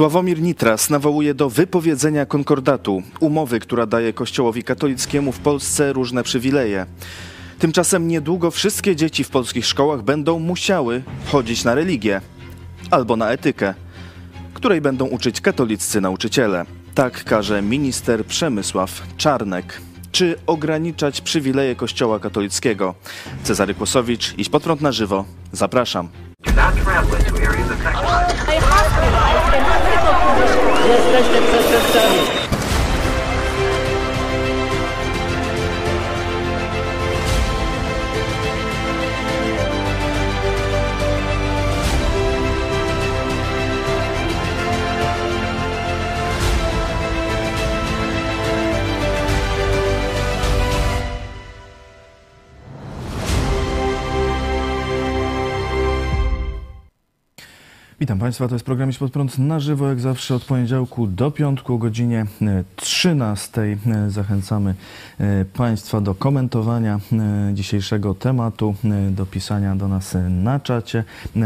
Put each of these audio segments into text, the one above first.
Sławomir Nitras nawołuje do wypowiedzenia konkordatu, umowy, która daje Kościołowi katolickiemu w Polsce różne przywileje. Tymczasem niedługo wszystkie dzieci w polskich szkołach będą musiały chodzić na religię albo na etykę, której będą uczyć katoliccy nauczyciele. Tak każe minister Przemysław Czarnek. Czy ograniczać przywileje Kościoła katolickiego? Cezary Kłosowicz, iść pod prąd na żywo. Zapraszam. Jesteście przestępcami. Witam Państwa, to jest program Iść Pod Prąd na żywo, jak zawsze od poniedziałku do piątku o godzinie 13. Zachęcamy e, Państwa do komentowania e, dzisiejszego tematu, e, do pisania do nas na czacie,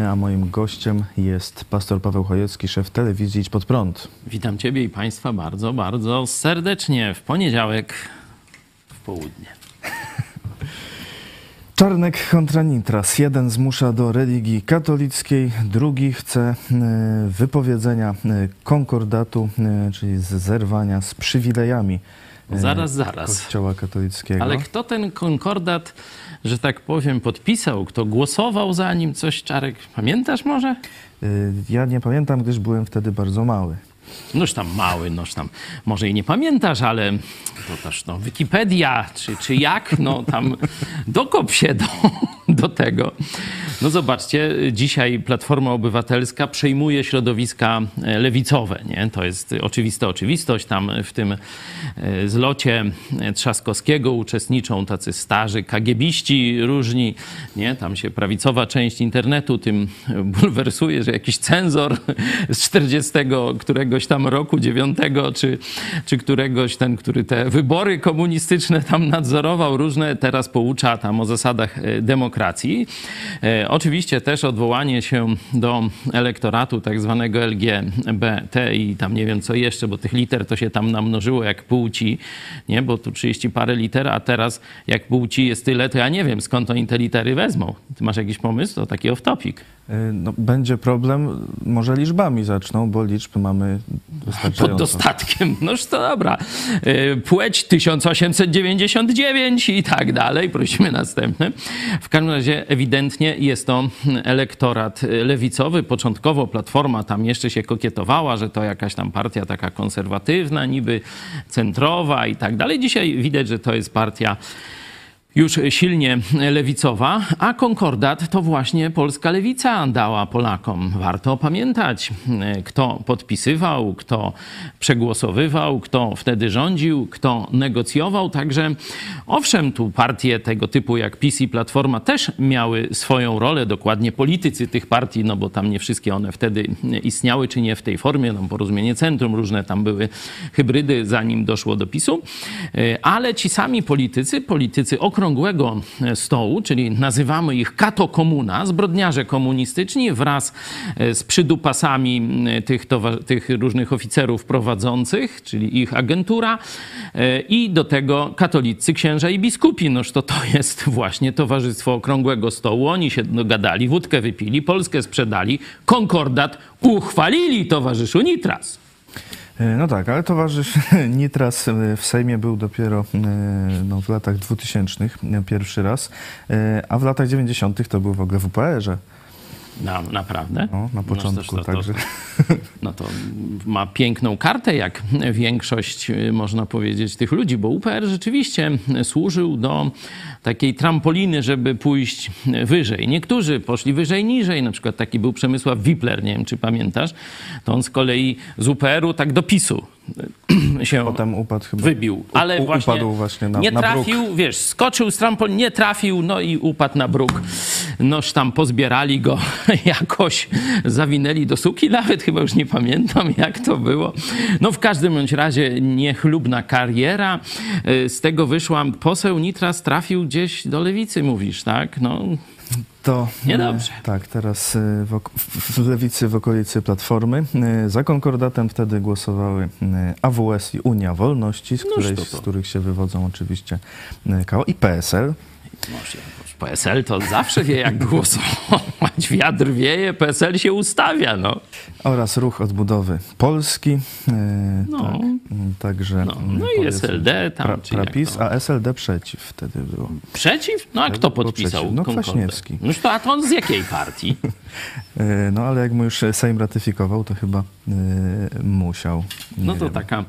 a moim gościem jest pastor Paweł Chojecki, szef telewizji Idź Pod Prąd. Witam Ciebie i Państwa bardzo, bardzo serdecznie w poniedziałek w południe. Czarnek kontra Nitras. Jeden zmusza do religii katolickiej, drugi chce e, wypowiedzenia e, konkordatu, e, czyli zerwania z przywilejami Zaraz, zaraz. Kościoła katolickiego. Ale kto ten konkordat, że tak powiem, podpisał? Kto głosował za nim? Coś, Czarek, pamiętasz może? Ja nie pamiętam, gdyż byłem wtedy bardzo mały. Noż tam mały, noż tam może i nie pamiętasz, ale to też no, Wikipedia, czy, czy jak, no tam dokop się do, do tego. No zobaczcie, dzisiaj Platforma Obywatelska przejmuje środowiska lewicowe, nie? To jest oczywista oczywistość. Tam w tym e, zlocie Trzaskowskiego uczestniczą tacy starzy kagiebiści różni, nie? Tam się prawicowa część internetu tym bulwersuje, że jakiś cenzor z 40 któregoś tam roku, 9 czy, czy któregoś ten, który te wybory komunistyczne tam nadzorował, różne teraz poucza tam o zasadach e, demokracji. E, oczywiście też odwołanie się do elektoratu tak zwanego LGBT i tam nie wiem co jeszcze, bo tych liter to się tam namnożyło jak płci, nie? Bo tu 30 parę liter, a teraz jak płci jest tyle, to ja nie wiem skąd oni te litery wezmą. Ty masz jakiś pomysł? To taki off-topic. No, będzie problem, może liczbami zaczną, bo liczb mamy. Pod dostatkiem. Noż to dobra. Y, Płeć 1899 i tak dalej. Prosimy następny. W każdym razie ewidentnie jest to elektorat lewicowy. Początkowo Platforma tam jeszcze się kokietowała, że to jakaś tam partia taka konserwatywna, niby centrowa i tak dalej. Dzisiaj widać, że to jest partia już silnie lewicowa, a konkordat to właśnie polska lewica dała Polakom. Warto pamiętać, kto podpisywał, kto przegłosowywał, kto wtedy rządził, kto negocjował. Także owszem, tu partie tego typu jak PiS i Platforma też miały swoją rolę, dokładnie politycy tych partii, no bo tam nie wszystkie one wtedy istniały, czy nie w tej formie, no porozumienie centrum, różne tam były hybrydy, zanim doszło do PiSu, ale ci sami politycy, politycy okrągłego stołu, czyli nazywamy ich katokomuna, zbrodniarze komunistyczni wraz z przydupasami tych, tych różnych oficerów prowadzących, czyli ich agentura i do tego katolicy, księża i biskupi. Noż to to jest właśnie Towarzystwo Okrągłego Stołu. Oni się dogadali, wódkę wypili, Polskę sprzedali, konkordat uchwalili towarzyszu Nitras. No tak, ale towarzysz Nitras w Sejmie był dopiero no, w latach 2000 pierwszy raz, a w latach 90. to był w ogóle w UPR-ze. No, naprawdę? No, na początku no, to, także. To, no to ma piękną kartę, jak większość, można powiedzieć, tych ludzi, bo UPR rzeczywiście służył do takiej trampoliny, żeby pójść wyżej. Niektórzy poszli wyżej, niżej. Na przykład taki był Przemysław Wipler, nie wiem, czy pamiętasz. To on z kolei z UPR-u tak do PiSu się Potem upadł chyba. wybił. Ale U, właśnie, upadł właśnie na, nie na trafił, bruk. wiesz, skoczył z trampolin, nie trafił, no i upadł na bruk. noż tam pozbierali go jakoś, zawinęli do suki, nawet chyba już nie pamiętam jak to było. No w każdym bądź razie niechlubna kariera. Y, Z tego wyszła, poseł Nitras trafił gdzieś do lewicy, mówisz, tak? No To Niedobrze. e, Tak, teraz e, w, w lewicy w okolicy Platformy. E, Za konkordatem wtedy głosowały AWS i Unia Wolności, z, której, z których się wywodzą oczywiście KO i PSL. Może PSL to zawsze wie, jak głosować. Wiatr wieje, PSL się ustawia, no. oraz Ruch Odbudowy Polski. e, No. Tak, m, także, No, no i SLD tam, pra, Prapis, a SLD przeciw wtedy było. Przeciw? No a kto podpisał. No? Kwaśniewski. No to, a to on z jakiej partii? E, No ale jak mu już Sejm ratyfikował, to chyba e, musiał. Nie No to wiem. taka,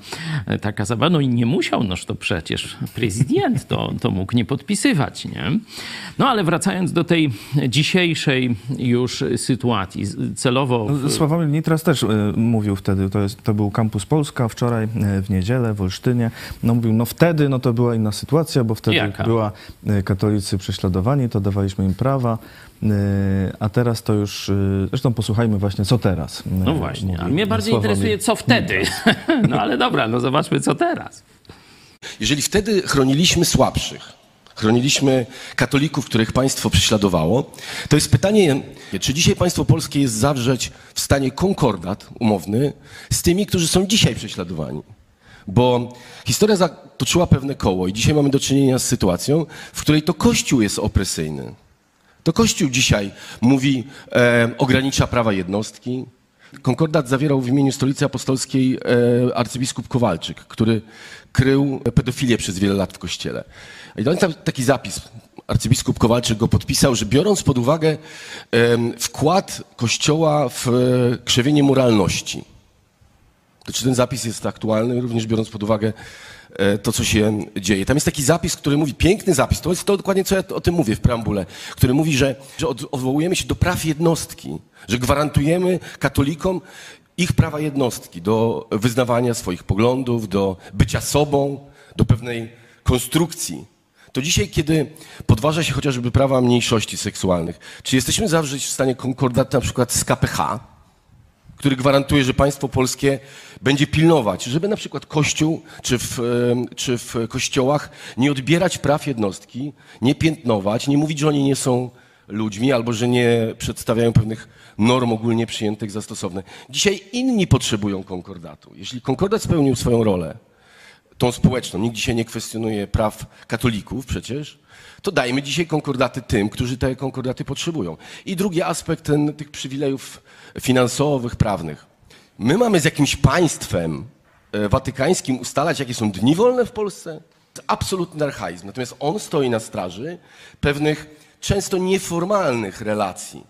taka zabawa. No i nie musiał, noż to przecież prezydent to, to mógł nie podpisywać, nie? No ale wracając do tej dzisiejszej już sytuacji, celowo... w- Sławomir Nitras też e, mówił wtedy, to, jest, to był Kampus Polska wczoraj e, w niedzielę w Olsztynie. No mówił, no wtedy no to była inna sytuacja, bo wtedy Jaka? była e, katolicy prześladowani, to dawaliśmy im prawa, a teraz to już, zresztą posłuchajmy właśnie co teraz. No właśnie, a mówi mnie bardziej Sławomir interesuje, co wtedy. No ale dobra, no zobaczmy, co teraz. Jeżeli wtedy chroniliśmy słabszych, chroniliśmy katolików, których państwo prześladowało, to jest pytanie, czy dzisiaj państwo polskie jest zawrzeć w stanie konkordat umowny z tymi, którzy są dzisiaj prześladowani. Bo historia zatoczyła pewne koło i dzisiaj mamy do czynienia z sytuacją, w której to Kościół jest opresyjny. To Kościół dzisiaj mówi, e, ogranicza prawa jednostki. Konkordat zawierał w imieniu Stolicy Apostolskiej e, arcybiskup Kowalczyk, który krył pedofilię przez wiele lat w Kościele. I tam jest taki zapis, arcybiskup Kowalczyk go podpisał, że biorąc pod uwagę wkład Kościoła w e, krzewienie moralności, to czy ten zapis jest aktualny, również biorąc pod uwagę to, co się dzieje. Tam jest taki zapis, który mówi, piękny zapis, to jest to dokładnie, co ja o tym mówię w preambule, który mówi, że, że od- odwołujemy się do praw jednostki, że gwarantujemy katolikom ich prawa jednostki do wyznawania swoich poglądów, do bycia sobą, do pewnej konstrukcji. To dzisiaj, kiedy podważa się chociażby prawa mniejszości seksualnych, czy jesteśmy zawrzeć w stanie konkordat na przykład z KPH, który gwarantuje, że państwo polskie będzie pilnować, żeby na przykład Kościół czy w, czy w kościołach nie odbierać praw jednostki, nie piętnować, nie mówić, że oni nie są ludźmi albo że nie przedstawiają pewnych norm ogólnie przyjętych za stosowne. Dzisiaj inni potrzebują konkordatu. Jeśli konkordat spełnił swoją rolę, tą społeczną, nikt dzisiaj nie kwestionuje praw katolików przecież, to dajmy dzisiaj konkordaty tym, którzy te konkordaty potrzebują. I drugi aspekt ten, tych przywilejów finansowych, prawnych. My mamy z jakimś państwem e, watykańskim ustalać, jakie są dni wolne w Polsce? Absolutny archaizm. Natomiast on stoi na straży pewnych często nieformalnych relacji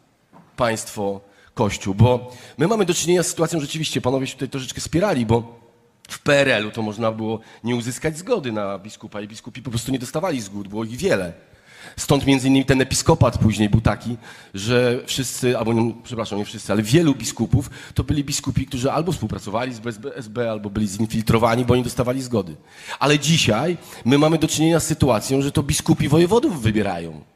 państwo-kościół, bo my mamy do czynienia z sytuacją, rzeczywiście panowie się tutaj troszeczkę spierali, bo w PRL-u to można było nie uzyskać zgody na biskupa i biskupi po prostu nie dostawali zgód, było ich wiele. Stąd między innymi ten episkopat później był taki, że wszyscy, albo nie, przepraszam, nie wszyscy, ale wielu biskupów to byli biskupi, którzy albo współpracowali z BSB, SB, albo byli zinfiltrowani, bo nie dostawali zgody. Ale dzisiaj my mamy do czynienia z sytuacją, że to biskupi wojewodów wybierają.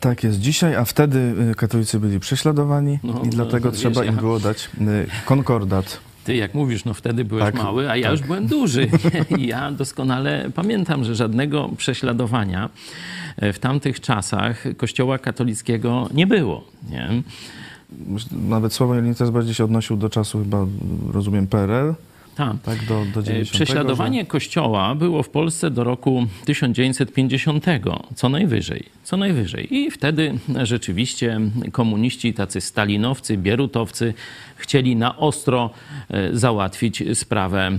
Tak jest dzisiaj, a wtedy e, katolicy byli prześladowani No, i dlatego no, wiesz, trzeba im było dać e, konkordat. Ty, jak mówisz, no wtedy byłeś Tak, mały, a ja już byłem duży. I ja doskonale pamiętam, że żadnego prześladowania e, w tamtych czasach kościoła katolickiego nie było. Nie? Nawet Sławomir Nitras bardziej się odnosił do czasu chyba, rozumiem, PRL, Tam. tak, do, do 90. E, Prześladowanie kościoła było w Polsce do roku 1950, co najwyżej, co najwyżej. I wtedy rzeczywiście komuniści, tacy stalinowcy, bierutowcy, chcieli na ostro e, załatwić sprawę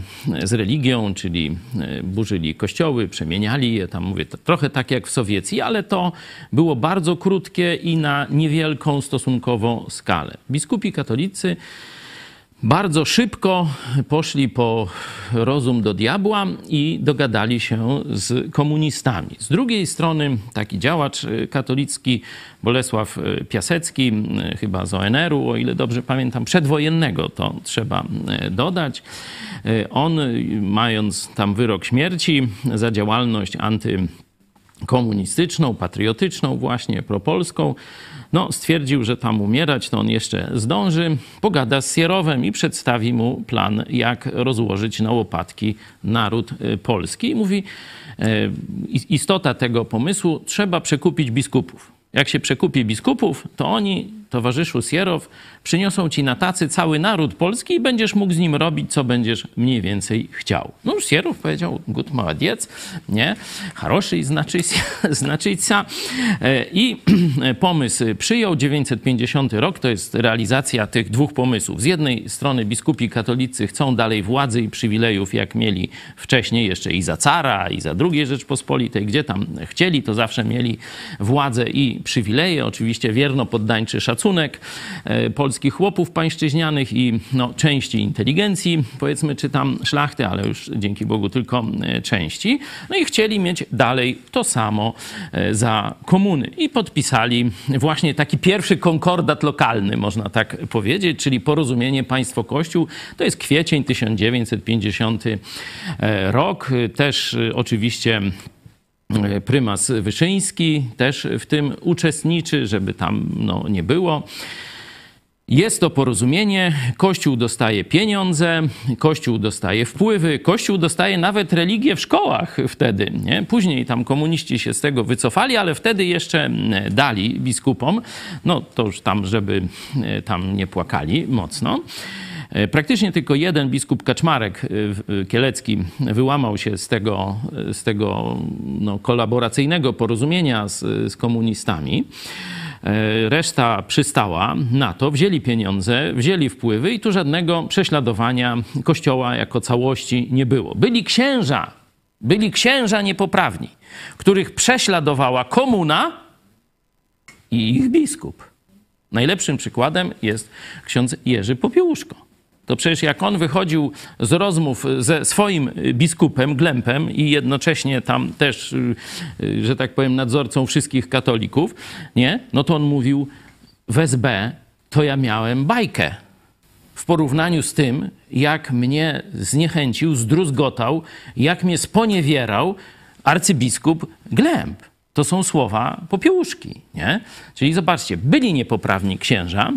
z religią, czyli e, burzyli kościoły, przemieniali je, tam mówię, trochę tak jak w Sowiecji, ale to było bardzo krótkie i na niewielką stosunkowo skalę. Biskupi katolicy bardzo szybko poszli po rozum do diabła i dogadali się z komunistami. Z drugiej strony taki działacz katolicki Bolesław Piasecki, chyba z ONR-u, o ile dobrze pamiętam, przedwojennego to trzeba dodać. On, mając tam wyrok śmierci za działalność antykomunistyczną, patriotyczną, właśnie propolską, no, stwierdził, że tam umierać to on jeszcze zdąży, pogada z Sierowem i przedstawi mu plan, jak rozłożyć na łopatki naród y, polski. I mówi, e, istota tego pomysłu, trzeba przekupić biskupów. Jak się przekupi biskupów, to oni towarzyszu Sierow, przyniosą ci na tacy cały naród polski i będziesz mógł z nim robić, co będziesz mniej więcej chciał. No Sierow powiedział, gut maladiec, nie? Haroszy znaczyca. E, I pomysł przyjął, 950 rok, to jest realizacja tych dwóch pomysłów. Z jednej strony biskupi katolicy chcą dalej władzy i przywilejów, jak mieli wcześniej jeszcze i za cara, i za II Rzeczpospolitej, gdzie tam chcieli, to zawsze mieli władzę i przywileje, oczywiście wierno poddańczy szacunek, szacunek e, polskich chłopów pańszczyźnianych i no, części inteligencji, powiedzmy, czy tam szlachty, ale już dzięki Bogu tylko e, części. No i chcieli mieć dalej to samo e, za komuny. I podpisali właśnie taki pierwszy konkordat lokalny, można tak powiedzieć, czyli porozumienie państwo-kościół. To jest kwiecień 1950 rok. Też oczywiście prymas Wyszyński też w tym uczestniczy, żeby tam no, nie było. Jest to porozumienie, Kościół dostaje pieniądze, Kościół dostaje wpływy, Kościół dostaje nawet religię w szkołach wtedy. Nie? Później tam komuniści się z tego wycofali, ale wtedy jeszcze dali biskupom, no to już tam, żeby e, tam nie płakali mocno. E, praktycznie tylko jeden biskup Kaczmarek e, e, Kielecki wyłamał się z tego, z tego no, kolaboracyjnego porozumienia z, z komunistami. Reszta przystała na to, wzięli pieniądze, wzięli wpływy i tu żadnego prześladowania kościoła jako całości nie było. Byli księża, byli księża niepoprawni, których prześladowała komuna i ich biskup. Najlepszym przykładem jest ksiądz Jerzy Popiełuszko to przecież jak on wychodził z rozmów ze swoim biskupem, Glempem i jednocześnie tam też, y, że tak powiem, nadzorcą wszystkich katolików, nie? No to on mówił, w SB to ja miałem bajkę. W porównaniu z tym, jak mnie zniechęcił, zdruzgotał, jak mnie sponiewierał arcybiskup Glemp. To są słowa popiełuszki, nie? Czyli zobaczcie, byli niepoprawni księża,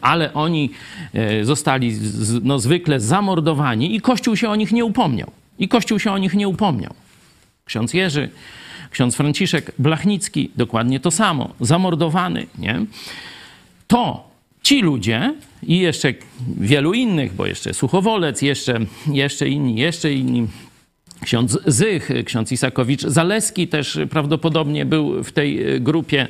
ale oni e, zostali no, zwykle zamordowani i Kościół się o nich nie upomniał. I Kościół się o nich nie upomniał. Ksiądz Jerzy, ksiądz Franciszek Blachnicki, dokładnie to samo, zamordowany, nie? To ci ludzie i jeszcze wielu innych, bo jeszcze Suchowolec, jeszcze, jeszcze inni, jeszcze inni, ksiądz Zych, ksiądz Isakowicz Zaleski też prawdopodobnie był w tej grupie.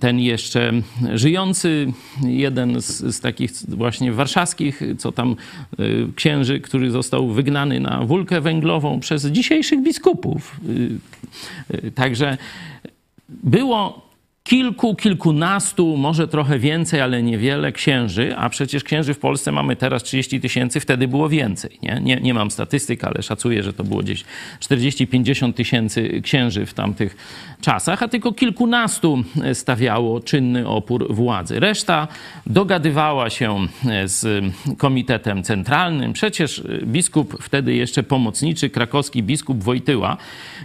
Ten jeszcze żyjący, jeden z, z takich właśnie warszawskich, co tam e, księży, który został wygnany na wulkę węglową przez dzisiejszych biskupów. E, e, także było kilku, kilkunastu, może trochę więcej, ale niewiele księży, a przecież księży w Polsce mamy teraz 30 tysięcy, wtedy było więcej. Nie? Nie, nie mam statystyk, ale szacuję, że to było gdzieś 40-50 tysięcy księży w tamtych czasach, a tylko kilkunastu stawiało czynny opór władzy. Reszta dogadywała się z Komitetem Centralnym. Przecież biskup, wtedy jeszcze pomocniczy, krakowski biskup Wojtyła,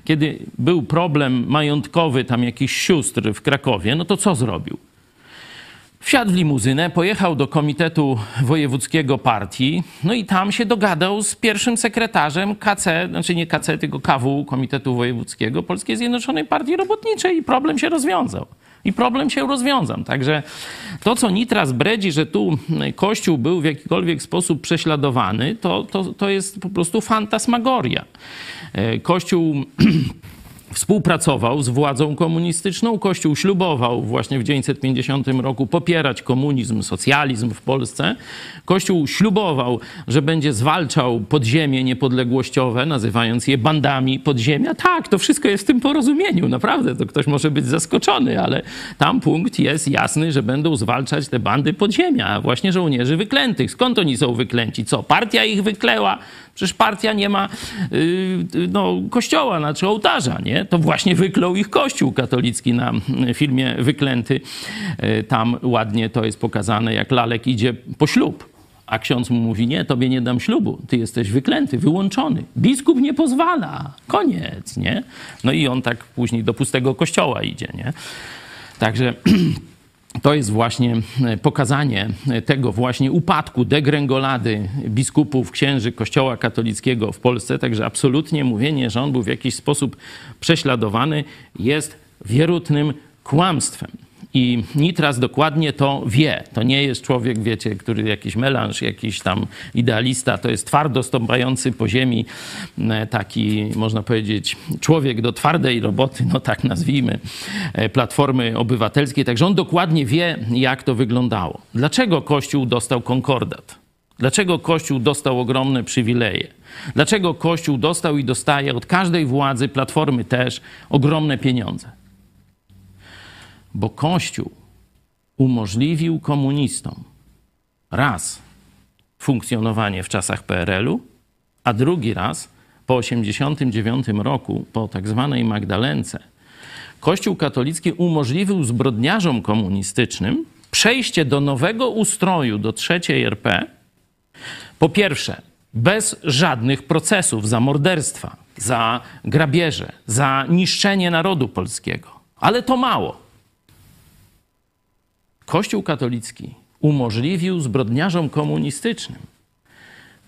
kiedy był problem majątkowy tam jakichś sióstr w Krakowie, no to co zrobił? Wsiadł w limuzynę, pojechał do Komitetu Wojewódzkiego Partii, no i tam się dogadał z pierwszym sekretarzem KC, znaczy nie KC, tylko KW, Komitetu Wojewódzkiego Polskiej Zjednoczonej Partii Robotniczej i problem się rozwiązał. I problem się rozwiązał. Także to, co Nitras bredzi, że tu Kościół był w jakikolwiek sposób prześladowany, to, to, to jest po prostu fantasmagoria. E, Kościół współpracował z władzą komunistyczną. Kościół ślubował właśnie w 1950 roku popierać komunizm, socjalizm w Polsce. Kościół ślubował, że będzie zwalczał podziemie niepodległościowe, nazywając je bandami podziemia. Tak, to wszystko jest w tym porozumieniu, naprawdę. To ktoś może być zaskoczony, ale tam punkt jest jasny, że będą zwalczać te bandy podziemia, właśnie żołnierzy wyklętych. Skąd oni są wyklęci? Co, partia ich wykleła? Przecież partia nie ma yy, no, kościoła, znaczy ołtarza, nie? To właśnie wyklął ich kościół katolicki na filmie Wyklęty. Yy, tam ładnie to jest pokazane, jak Lalek idzie po ślub. A ksiądz mu mówi, nie, tobie nie dam ślubu, ty jesteś wyklęty, wyłączony. Biskup nie pozwala, koniec, nie? No i on tak później do pustego kościoła idzie, nie? Także to jest właśnie e, pokazanie tego właśnie upadku, degrengolady biskupów, księży Kościoła katolickiego w Polsce. Także absolutnie mówienie, że on był w jakiś sposób prześladowany, jest wierutnym kłamstwem. I Nitras dokładnie to wie. To nie jest człowiek, wiecie, który jakiś melanż, jakiś tam idealista. To jest twardo stąpający po ziemi e, taki, można powiedzieć, człowiek do twardej roboty, no tak nazwijmy, e, Platformy Obywatelskiej. Także on dokładnie wie, jak to wyglądało. Dlaczego Kościół dostał konkordat? Dlaczego Kościół dostał ogromne przywileje? Dlaczego Kościół dostał i dostaje od każdej władzy, Platformy też, ogromne pieniądze? Bo Kościół umożliwił komunistom raz funkcjonowanie w czasach PRL-u, a drugi raz po 1989 roku, po tak zwanej Magdalence, Kościół katolicki umożliwił zbrodniarzom komunistycznym przejście do nowego ustroju, do trzeciej RP, po pierwsze, bez żadnych procesów za morderstwa, za grabieże, za niszczenie narodu polskiego. Ale to mało. Kościół katolicki umożliwił zbrodniarzom komunistycznym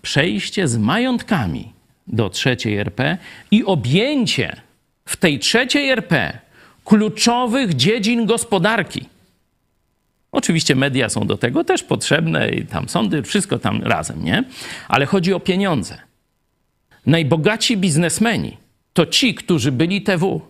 przejście z majątkami do trzeciej RP i objęcie w tej trzeciej RP kluczowych dziedzin gospodarki. Oczywiście media są do tego też potrzebne i tam sądy, wszystko tam razem, nie? Ale chodzi o pieniądze. Najbogaci biznesmeni to ci, którzy byli TW.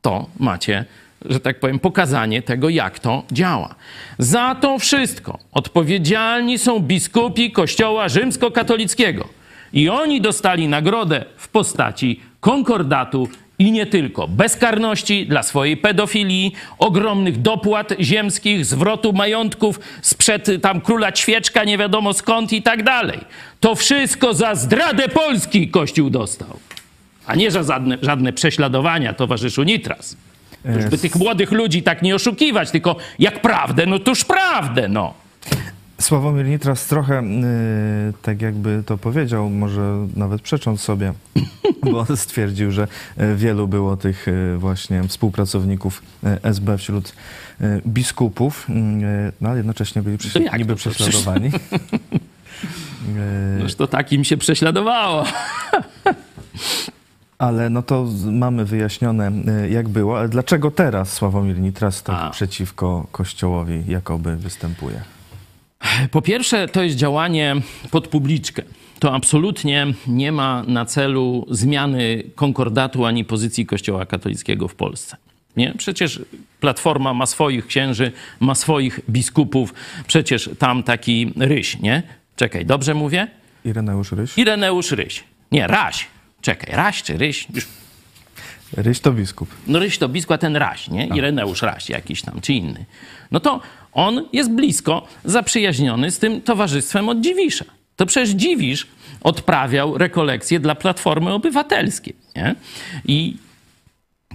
To macie że tak powiem, pokazanie tego, jak to działa. Za to wszystko odpowiedzialni są biskupi Kościoła rzymskokatolickiego. I oni dostali nagrodę w postaci konkordatu i nie tylko. Bezkarności dla swojej pedofilii, ogromnych dopłat ziemskich, zwrotu majątków sprzed tam króla ćwieczka, nie wiadomo skąd i tak dalej. To wszystko za zdradę Polski Kościół dostał. A nie za żadne, żadne prześladowania towarzyszu Nitras. Żeby tych młodych ludzi tak nie oszukiwać, tylko jak prawdę, no toż prawdę, no. Sławomir Nitras trochę, yy, tak jakby to powiedział, może nawet przecząc sobie, bo stwierdził, że y, wielu było tych yy, właśnie współpracowników SB wśród y, biskupów, yy, no ale jednocześnie byli jak niby prześladowani. Noż to takim się prześladowało. Ale no to mamy wyjaśnione, y, jak było. Ale dlaczego teraz Sławomir Nitras tak A. przeciwko Kościołowi jakoby występuje? Po pierwsze, to jest działanie pod publiczkę. To absolutnie nie ma na celu zmiany konkordatu ani pozycji Kościoła katolickiego w Polsce. Nie? Przecież Platforma ma swoich księży, ma swoich biskupów, przecież tam taki ryś, nie? Czekaj, dobrze mówię? Ireneusz Ryś? Ireneusz Ryś. Nie, Raś. Czekaj, Raś czy Ryś? Już Ryś to biskup. no Ryś to blisko ten Raś, nie? Ireneusz Raś jakiś tam, czy inny. No to on jest blisko zaprzyjaźniony z tym towarzystwem od Dziwisza. To przecież Dziwisz odprawiał rekolekcje dla Platformy Obywatelskiej, nie? I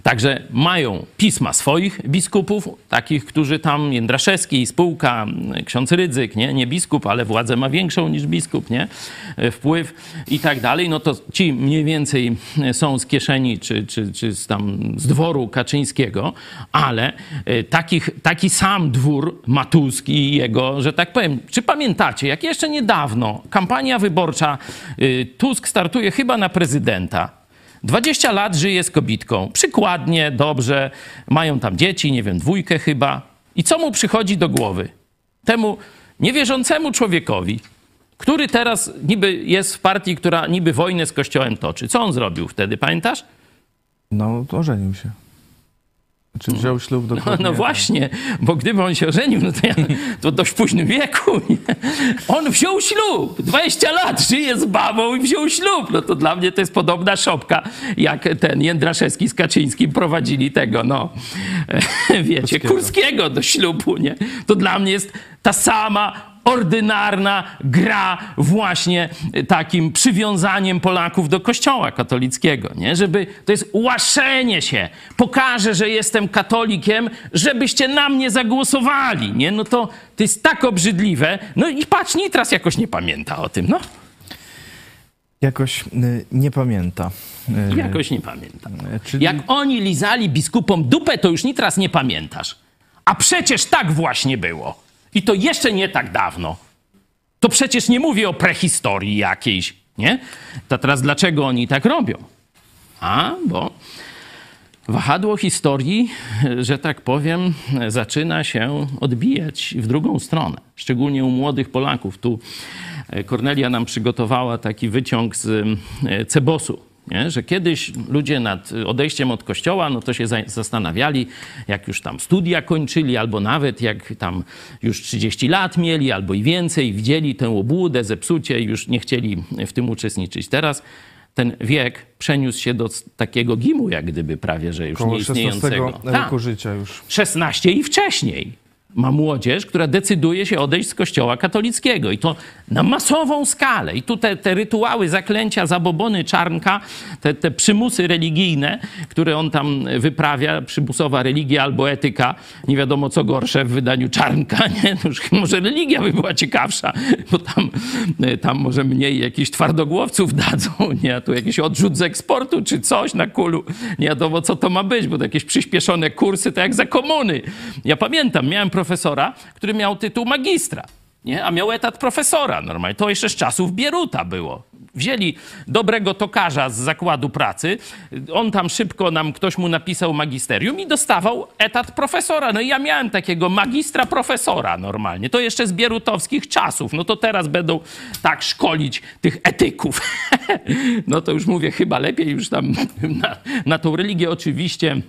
Także mają pisma swoich biskupów, takich, którzy tam, Jędraszewski, spółka, ksiądz Rydzyk, nie? nie biskup, ale władzę ma większą niż biskup, nie? E, wpływ i tak dalej, no to ci mniej więcej są z kieszeni czy, czy, czy z, tam, z dworu Kaczyńskiego, ale e, takich, taki sam dwór Matuski i jego, że tak powiem, czy pamiętacie, jak jeszcze niedawno kampania wyborcza, e, Tusk startuje chyba na prezydenta, 20 lat żyje z kobitką. Przykładnie, dobrze, mają tam dzieci, nie wiem, dwójkę chyba. I co mu przychodzi do głowy? Temu niewierzącemu człowiekowi, który teraz niby jest w partii, która niby wojnę z Kościołem toczy. Co on zrobił wtedy, pamiętasz? No, ożenił się. Czy wziął ślub No, dokładnie? no właśnie, bo gdyby on się ożenił, no to ja to dość w późnym wieku. Nie? On wziął ślub. 20 lat żyje z babą i wziął ślub. No to dla mnie to jest podobna szopka, jak ten Jędraszewski z Kaczyńskim prowadzili tego, no, wiecie, Kurskiego. Kurskiego do ślubu, nie? To dla mnie jest ta sama ordynarna gra właśnie takim przywiązaniem Polaków do kościoła katolickiego, nie? Żeby, to jest łaszenie się. Pokażę, że jestem katolikiem, żebyście na mnie zagłosowali, nie? No to, to jest tak obrzydliwe. No i patrz, Nitras jakoś nie pamięta o tym, no. Jakoś y, nie pamięta. Y, Jakoś nie pamięta. czyli- Jak oni lizali biskupom dupę, to już Nitras nie pamiętasz. A przecież tak właśnie było. I to jeszcze nie tak dawno. To przecież nie mówię o prehistorii jakiejś, nie? To teraz dlaczego oni tak robią? A, bo wahadło historii, że tak powiem, zaczyna się odbijać w drugą stronę. Szczególnie u młodych Polaków. Tu Kornelia nam przygotowała taki wyciąg z e, Cebosu. Nie? Że kiedyś ludzie nad odejściem od kościoła, no to się za- zastanawiali, jak już tam studia kończyli, albo nawet jak tam już 30 lat mieli, albo i więcej, widzieli tę obłudę, zepsucie już nie chcieli w tym uczestniczyć. Teraz ten wiek przeniósł się do takiego gimu, jak gdyby prawie, że już Koło nieistniejącego. 16 Tak. roku życia już. 16 i wcześniej ma młodzież, która decyduje się odejść z kościoła katolickiego. I to na masową skalę. I tu te, te rytuały, zaklęcia, zabobony czarnka, te, te przymusy religijne, które on tam wyprawia, przymusowa religia albo etyka, nie wiadomo co gorsze w wydaniu czarnka, nie? No już może religia by była ciekawsza, bo tam, tam może mniej jakichś twardogłowców dadzą, nie? A tu jakiś odrzut z eksportu czy coś na kulu. Nie wiadomo co to ma być, bo to jakieś przyspieszone kursy, to jak za komuny. Ja pamiętam, miałem profesora, który miał tytuł magistra. Nie? A miał etat profesora normalnie. To jeszcze z czasów Bieruta było. Wzięli dobrego tokarza z zakładu pracy, on tam szybko nam, ktoś mu napisał magisterium i dostawał etat profesora. No i ja miałem takiego magistra profesora normalnie. To jeszcze z bierutowskich czasów. No to teraz będą tak szkolić tych etyków. no to już mówię, chyba lepiej już tam na, na tą religię oczywiście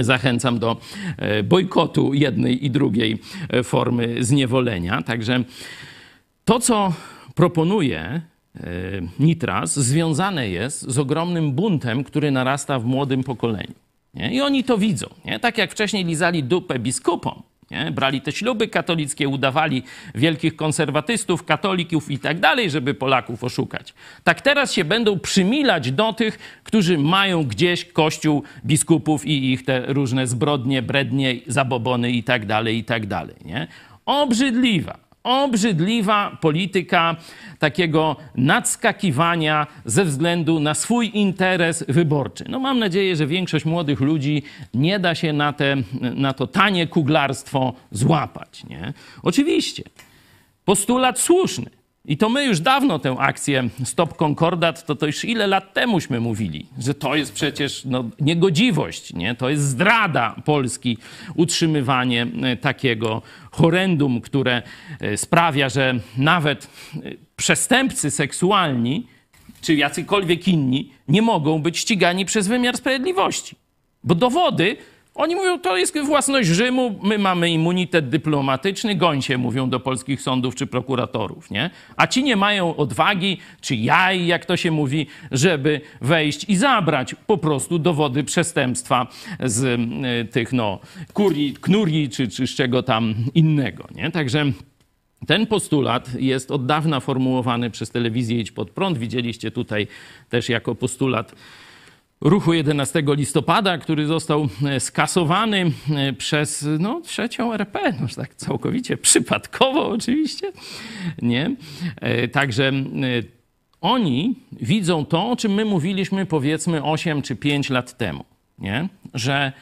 zachęcam do e, bojkotu jednej i drugiej e, formy zniewolenia. Także to, co proponuje Nitras, związane jest z ogromnym buntem, który narasta w młodym pokoleniu. Nie? I oni to widzą. Nie? Tak jak wcześniej lizali dupę biskupom, nie? brali te śluby katolickie, udawali wielkich konserwatystów, katolików i tak dalej, żeby Polaków oszukać. Tak teraz się będą przymilać do tych, którzy mają gdzieś kościół biskupów i ich te różne zbrodnie, brednie, zabobony i tak dalej, i tak dalej. Nie? Obrzydliwa obrzydliwa polityka takiego nadskakiwania ze względu na swój interes wyborczy. No mam nadzieję, że większość młodych ludzi nie da się na, te, na to tanie kuglarstwo złapać. Nie? Oczywiście, postulat słuszny. I to my już dawno tę akcję Stop Concordat, to to już ile lat temuśmy mówili, że to jest przecież no, niegodziwość, nie? to jest zdrada Polski, utrzymywanie e, takiego horrendum, które e, sprawia, że nawet e, przestępcy seksualni czy jacykolwiek inni nie mogą być ścigani przez wymiar sprawiedliwości. Bo dowody, oni mówią, to jest własność Rzymu, my mamy immunitet dyplomatyczny, gońcie mówią do polskich sądów czy prokuratorów, nie? A ci nie mają odwagi, czy jaj, jak to się mówi, żeby wejść i zabrać po prostu dowody przestępstwa z tych, no, kurii, knurii, czy, czy z czego tam innego, nie? Także... Ten postulat jest od dawna formułowany przez telewizję Idź Pod Prąd. Widzieliście tutaj też jako postulat ruchu 11 listopada, który został e, skasowany e, przez no, trzecią RP, no, tak całkowicie przypadkowo oczywiście, nie? E, Także oni widzą to, o czym my mówiliśmy powiedzmy 8 czy 5 lat temu, nie? Że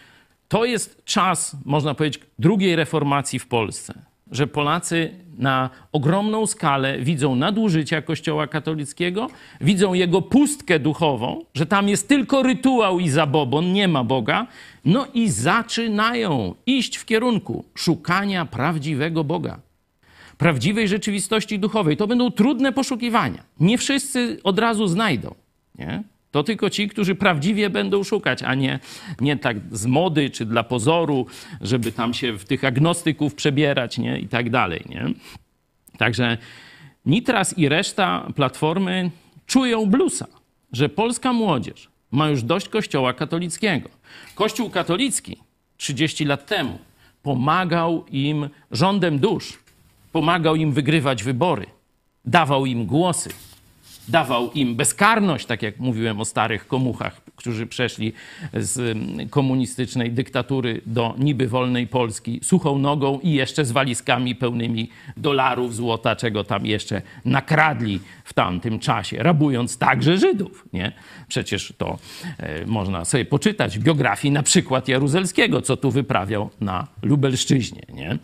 to jest czas, można powiedzieć, drugiej reformacji w Polsce. Że Polacy na ogromną skalę widzą nadużycia Kościoła katolickiego, widzą jego pustkę duchową, że tam jest tylko rytuał i zabobon, nie ma Boga, no i zaczynają iść w kierunku szukania prawdziwego Boga prawdziwej rzeczywistości duchowej. To będą trudne poszukiwania. Nie wszyscy od razu znajdą. Nie? To tylko ci, którzy prawdziwie będą szukać, a nie, nie tak z mody czy dla pozoru, żeby tam się w tych agnostyków przebierać nie? i tak dalej. Nie? Także Nitras i reszta platformy czują blusa, że polska młodzież ma już dość kościoła katolickiego. Kościół katolicki 30 lat temu pomagał im rządem dusz, pomagał im wygrywać wybory, dawał im głosy, dawał im bezkarność, tak jak mówiłem o starych komuchach, którzy przeszli z mm, komunistycznej dyktatury do niby wolnej Polski suchą nogą i jeszcze z walizkami pełnymi dolarów, złota, czego tam jeszcze nakradli w tamtym czasie, rabując także Żydów. Nie? Przecież to e, można sobie poczytać w biografii na przykład Jaruzelskiego, co tu wyprawiał na Lubelszczyźnie. Nie?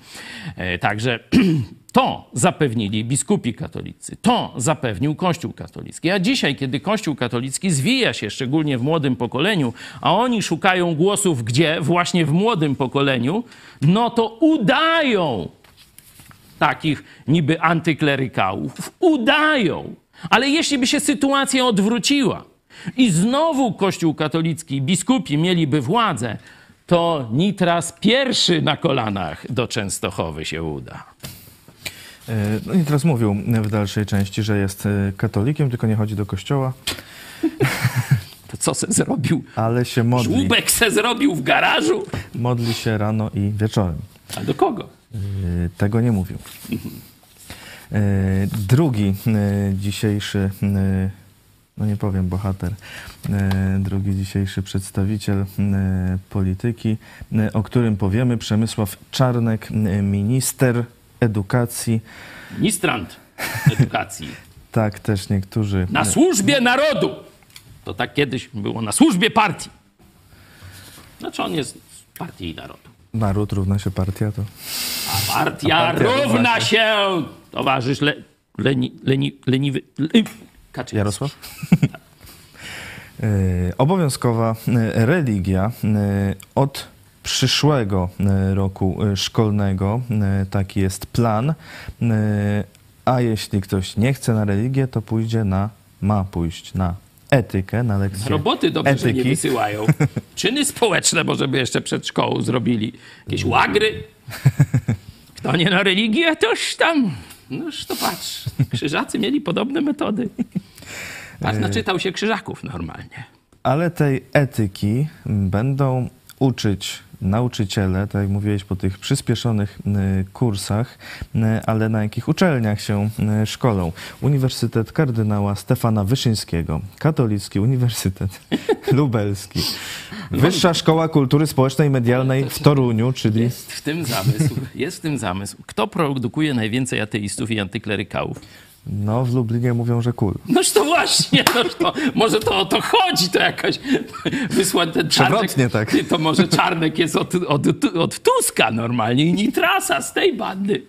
E, także To zapewnili biskupi katolicy, to zapewnił Kościół katolicki. A dzisiaj, kiedy Kościół katolicki zwija się, szczególnie w młodym pokoleniu, a oni szukają głosów gdzie? Właśnie w młodym pokoleniu, no to udają takich niby antyklerykałów. Udają. Ale jeśli by się sytuacja odwróciła i znowu Kościół katolicki, biskupi mieliby władzę, to Nitras pierwszy na kolanach do Częstochowy się uda. E, No i teraz mówił w dalszej części, że jest e, katolikiem, tylko nie chodzi do kościoła, To co se zrobił? ale się modli. Żłóbek se zrobił w garażu? Modli się rano i wieczorem. A do kogo? E, Tego nie mówił. Drugi dzisiejszy, no nie powiem bohater, drugi dzisiejszy przedstawiciel polityki, o którym powiemy, Przemysław Czarnek, minister edukacji. Ministrant edukacji. Tak też niektórzy. Na służbie narodu. To tak kiedyś było na służbie partii. Znaczy on jest z partii i narodu. Naród równa się partia, to A partia, A partia równa równa się towarzysz le, leni, leni, leniwy... Le, Kaczyński. Jarosław? E, Obowiązkowa e, religia e, od przyszłego e, roku e, szkolnego, e, taki jest plan. A jeśli ktoś nie chce na religię, to pójdzie na, ma pójść na etykę, na lekcję Roboty dobrze, że nie etyki. wysyłają. Czyny społeczne może by jeszcze przed szkołą zrobili. Jakieś łagry. Kto nie na religię, toż tam... Noż to patrz. Krzyżacy mieli podobne metody. Patrz, naczytał się krzyżaków normalnie. Ale tej etyki będą uczyć nauczyciele, tak jak mówiłeś, po tych przyspieszonych kursach, ale na jakich uczelniach się szkolą? Uniwersytet kardynała Stefana Wyszyńskiego, Katolicki Uniwersytet Lubelski, Wyższa Szkoła Kultury Społecznej i Medialnej w Toruniu, czyli Jest w tym zamysł. Jest w tym zamysł. Kto produkuje najwięcej ateistów i antyklerykałów? No w Lublinie mówią, że kul. Noż to właśnie, noż to, może to o to chodzi, to jakaś wysłać ten czarnek. Przewrotnie tak. Ty, To może czarnek jest od, od, od Tuska normalnie i Nitrasa z tej bandy.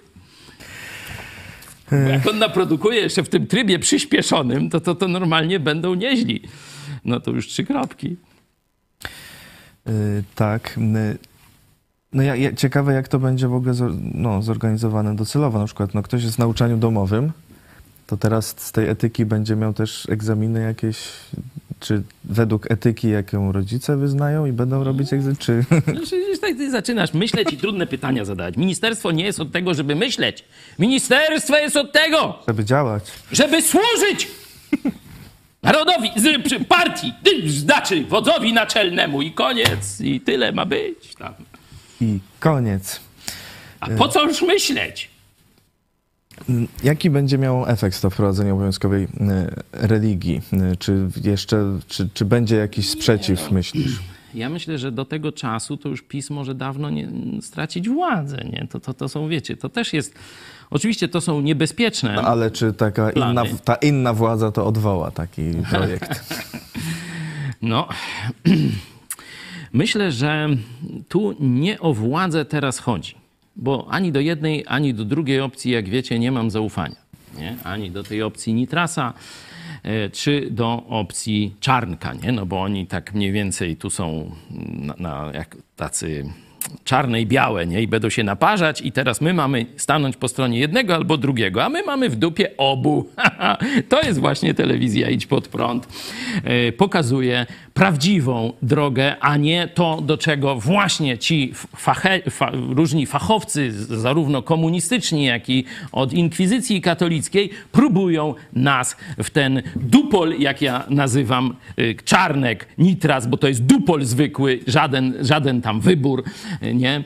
Bo jak on naprodukuje jeszcze w tym trybie przyspieszonym, to, to, to normalnie będą nieźli. No to już trzy kropki. Y, tak. y, No ja, ja, ciekawe, jak to będzie w ogóle zor, no, zorganizowane docelowo. Na przykład no, ktoś jest w nauczaniu domowym, to teraz z tej etyki będzie miał też egzaminy jakieś, czy według etyki, jaką rodzice wyznają i będą robić egzaminy, czy... No, przecież tak ty zaczynasz myśleć i trudne pytania zadawać. Ministerstwo nie jest od tego, żeby myśleć. Ministerstwo jest od tego, żeby działać. żeby służyć narodowi, z, przy partii, znaczy wodzowi naczelnemu i koniec. I tyle ma być tam. I koniec. A po co już myśleć? Jaki będzie miało efekt to wprowadzenie obowiązkowej y, religii? Y, Czy jeszcze, czy, czy będzie jakiś sprzeciw, myślisz? Ja myślę, że do tego czasu to już PiS może dawno nie, stracić władzę. Nie? To, to, to są, wiecie, to też jest... Oczywiście to są niebezpieczne. No, ale czy taka inna, ta inna władza to odwoła taki projekt? No, myślę, że tu nie o władzę teraz chodzi, bo ani do jednej, ani do drugiej opcji, jak wiecie, nie mam zaufania. Nie? Ani do tej opcji Nitrasa, e, czy do opcji Czarnka, nie? No bo oni tak mniej więcej tu są na, na jak tacy czarne i białe, nie? I będą się naparzać i teraz my mamy stanąć po stronie jednego albo drugiego, a my mamy w dupie obu. to jest właśnie telewizja Idź Pod Prąd. Yy, pokazuje prawdziwą drogę, a nie to, do czego właśnie ci fache, fa, różni fachowcy, zarówno komunistyczni, jak i od inkwizycji katolickiej, próbują nas w ten dupol, jak ja nazywam, y, czarnek, nitras, bo to jest dupol zwykły, żaden, żaden tam wybór, nie?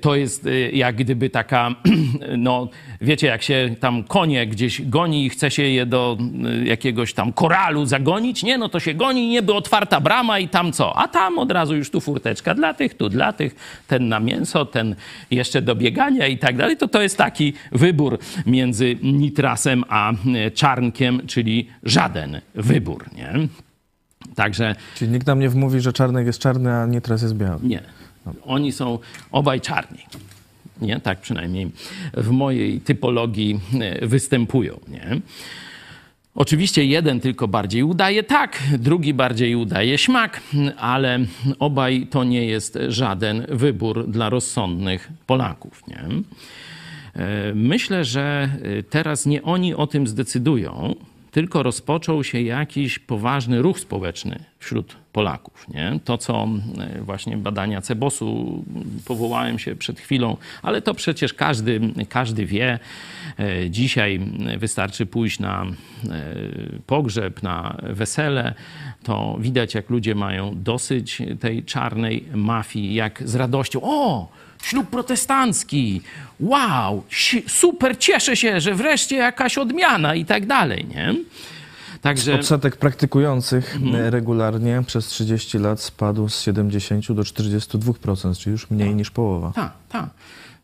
To jest y, jak gdyby taka, no wiecie, jak się tam konie gdzieś goni i chce się je do y, jakiegoś tam koralu zagonić, nie? No to się goni, nieby otwarta brama i tam co? A tam od razu już tu furteczka dla tych, tu dla tych, ten na mięso, ten jeszcze do biegania i tak dalej. To to jest taki wybór między nitrasem a y, czarnkiem, czyli żaden wybór, nie? Także... Czyli nikt nam nie wmówi, że czarnek jest czarny, a nitras jest biały. Nie. Oni są obaj czarni. Nie? Tak przynajmniej w mojej typologii e, występują. Nie? Oczywiście jeden tylko bardziej udaje tak, drugi bardziej udaje śmak, ale obaj to nie jest żaden wybór dla rozsądnych Polaków. Nie? E, myślę, że e, teraz nie oni o tym zdecydują, tylko rozpoczął się jakiś poważny ruch społeczny wśród Polaków. Nie? To, co e, właśnie badania Cebosu, powołałem się przed chwilą, ale to przecież każdy, każdy wie. E, dzisiaj wystarczy pójść na e, pogrzeb, na wesele, to widać, jak ludzie mają dosyć tej czarnej mafii, jak z radością. O! Ślub protestancki, wow, super, cieszę się, że wreszcie jakaś odmiana i tak dalej, nie? Także... Odsetek praktykujących mhm. regularnie przez 30 lat spadł z 70 do 42%, czyli już mniej niż połowa. Tak, tak.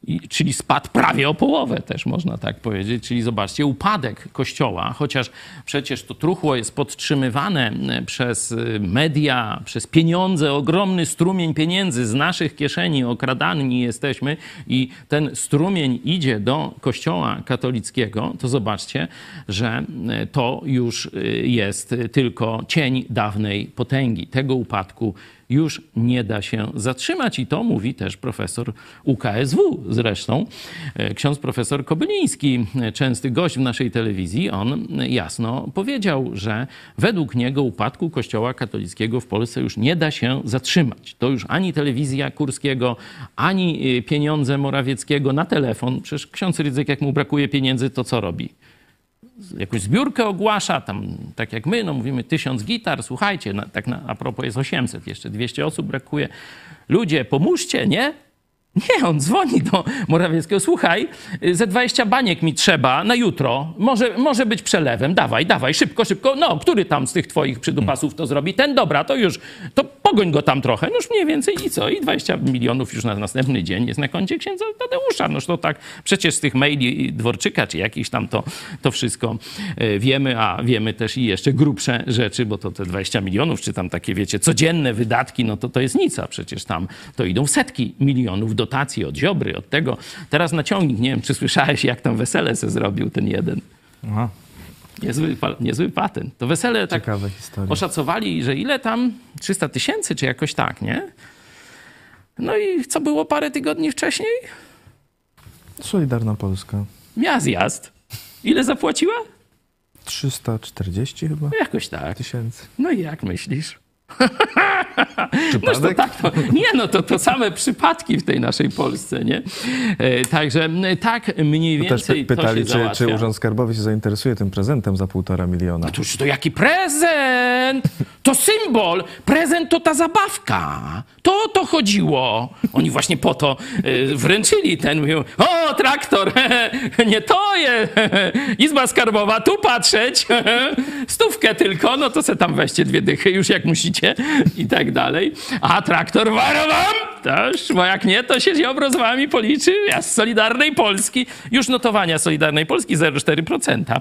I, czyli spadł prawie o połowę, też można tak powiedzieć. Czyli zobaczcie, upadek kościoła, chociaż przecież to truchło jest podtrzymywane przez e, media, przez pieniądze, ogromny strumień pieniędzy z naszych kieszeni, okradani jesteśmy i ten strumień idzie do kościoła katolickiego, to zobaczcie, że to już jest tylko cień dawnej potęgi. Tego upadku już nie da się zatrzymać. I to mówi też profesor UKSW zresztą. E, ksiądz profesor Kobyliński, e, częsty gość w naszej telewizji, on jasno powiedział, że według niego upadku Kościoła katolickiego w Polsce już nie da się zatrzymać. To już ani telewizja Kurskiego, ani e, pieniądze Morawieckiego na telefon. Przecież ksiądz Rydzyk, jak mu brakuje pieniędzy, to co robi? Jakąś zbiórkę ogłasza, tam tak jak my, no mówimy tysiąc gitar, słuchajcie, na, tak na, a propos jest 800, jeszcze 200 osób brakuje. Ludzie, pomóżcie, nie? Nie, on dzwoni do Morawieckiego. Słuchaj, ze 20 baniek mi trzeba na jutro. Może, może być przelewem. Dawaj, dawaj, szybko, szybko. No, który tam z tych twoich przydupasów to zrobi? Ten, dobra, to już, to pogoń go tam trochę. No już mniej więcej i co? I 20 milionów już na następny dzień jest na koncie księdza Tadeusza. Noż to tak przecież z tych maili Dworczyka czy jakichś tam to, to wszystko e, wiemy, a wiemy też i jeszcze grubsze rzeczy, bo to te 20 milionów, czy tam takie, wiecie, codzienne wydatki, no to to jest nic, a przecież tam to idą setki milionów dotacji od Ziobry, od tego. Teraz naciągnik, nie wiem, czy słyszałeś, jak tam wesele se zrobił ten jeden. Aha. Niezły, niezły patent. To wesele tak oszacowali, że ile tam? 300 tysięcy, czy jakoś tak, nie? No i co było parę tygodni wcześniej? Solidarna Polska. Miała zjazd. Ile zapłaciła? 340 chyba? Jakoś tak. Tysięcy. No i jak myślisz? No to tak, to, nie, no to, to same przypadki w tej naszej Polsce, nie? E, także tak mniej więcej to też pytali, czy, czy Urząd Skarbowy się zainteresuje tym prezentem za półtora miliona. No to, to jaki prezent? To symbol. Prezent to ta zabawka. To o to chodziło. Oni właśnie po to e, wręczyli ten, mówią, o, traktor, nie to je, Izba Skarbowa, tu patrzeć, stówkę tylko, no to se tam weźcie dwie dychy, już jak musicie i tak dalej. A traktor warowam też, bo jak nie, to się Ziobro z wami policzy. Ja z Solidarnej Polski, już notowania Solidarnej Polski 0,4%.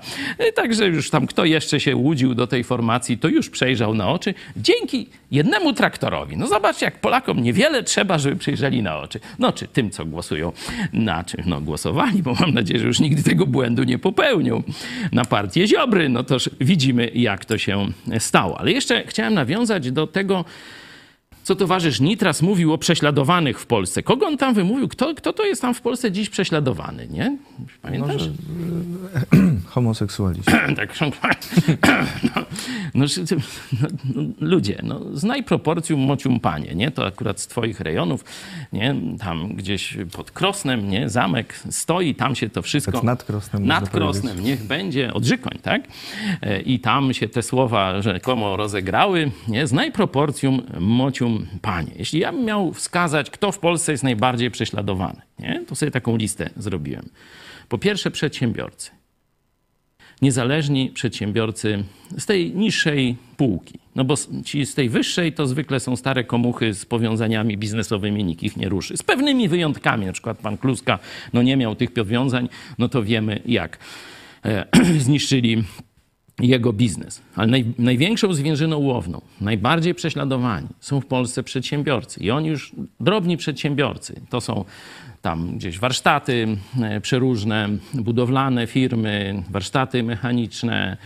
Także już tam kto jeszcze się łudził do tej formacji, to już przejrzał na oczy. Dzięki jednemu traktorowi. No zobaczcie, jak Polakom niewiele trzeba, żeby przejrzeli na oczy. No czy tym, co głosują na czym? No głosowali, bo mam nadzieję, że już nigdy tego błędu nie popełnią. Na partię Ziobry, no toż widzimy, jak to się stało. Ale jeszcze chciałem nawiązać do tego, co towarzysz Nitras mówił o prześladowanych w Polsce. Kogo on tam wymówił? Kto, kto to jest tam w Polsce dziś prześladowany, nie? Pamiętasz? Homoseksualizm. tak, no, no, no, no, ludzie, no, znaj proporcjum mocium panie, nie? To akurat z twoich rejonów, nie? Tam gdzieś pod Krosnem, nie? Zamek stoi, tam się to wszystko... Tak nad Krosnem Nad Krosnem, niech będzie Odrzykoń, tak? E, I tam się te słowa rzekomo rozegrały, nie? Znaj proporcjum mocium panie. Jeśli ja bym miał wskazać, kto w Polsce jest najbardziej prześladowany, nie? To sobie taką listę zrobiłem. Po pierwsze przedsiębiorcy niezależni przedsiębiorcy z tej niższej półki. No bo ci z tej wyższej to zwykle są stare komuchy z powiązaniami biznesowymi, nikt ich nie ruszy. Z pewnymi wyjątkami, na przykład pan Kluska no nie miał tych powiązań, no to wiemy jak e, zniszczyli jego biznes. Ale naj, największą zwierzyną łowną, najbardziej prześladowani są w Polsce przedsiębiorcy. I oni już, drobni przedsiębiorcy, to są tam gdzieś warsztaty e, przeróżne, budowlane firmy, warsztaty mechaniczne,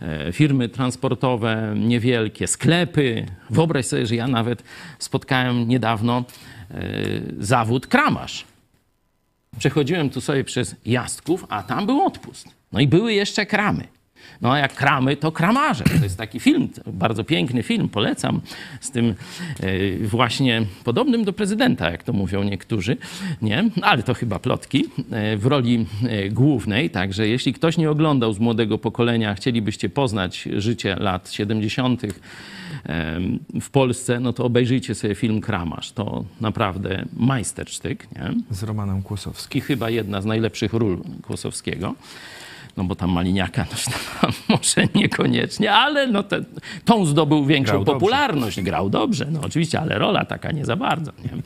e, firmy transportowe niewielkie, sklepy. Wyobraź sobie, że ja nawet spotkałem niedawno e, zawód kramarz. Przechodziłem tu sobie przez Jastków, a tam był odpust. No i były jeszcze kramy. No a jak kramy, to kramarze. To jest taki film, bardzo piękny film, polecam, z tym e, właśnie podobnym do prezydenta, jak to mówią niektórzy, nie? Ale to chyba plotki, e, w roli e, głównej. Także jeśli ktoś nie oglądał z młodego pokolenia, chcielibyście poznać życie lat 70. w Polsce, no to obejrzyjcie sobie film Kramarz. To naprawdę majstersztyk, nie? Z Romanem Kłosowskim. I chyba jedna z najlepszych ról Kłosowskiego no bo tam Maliniaka tam, może niekoniecznie, ale no te, tą zdobył większą Grał popularność. Dobrze. Grał dobrze, no oczywiście, ale rola taka nie za bardzo. Nie?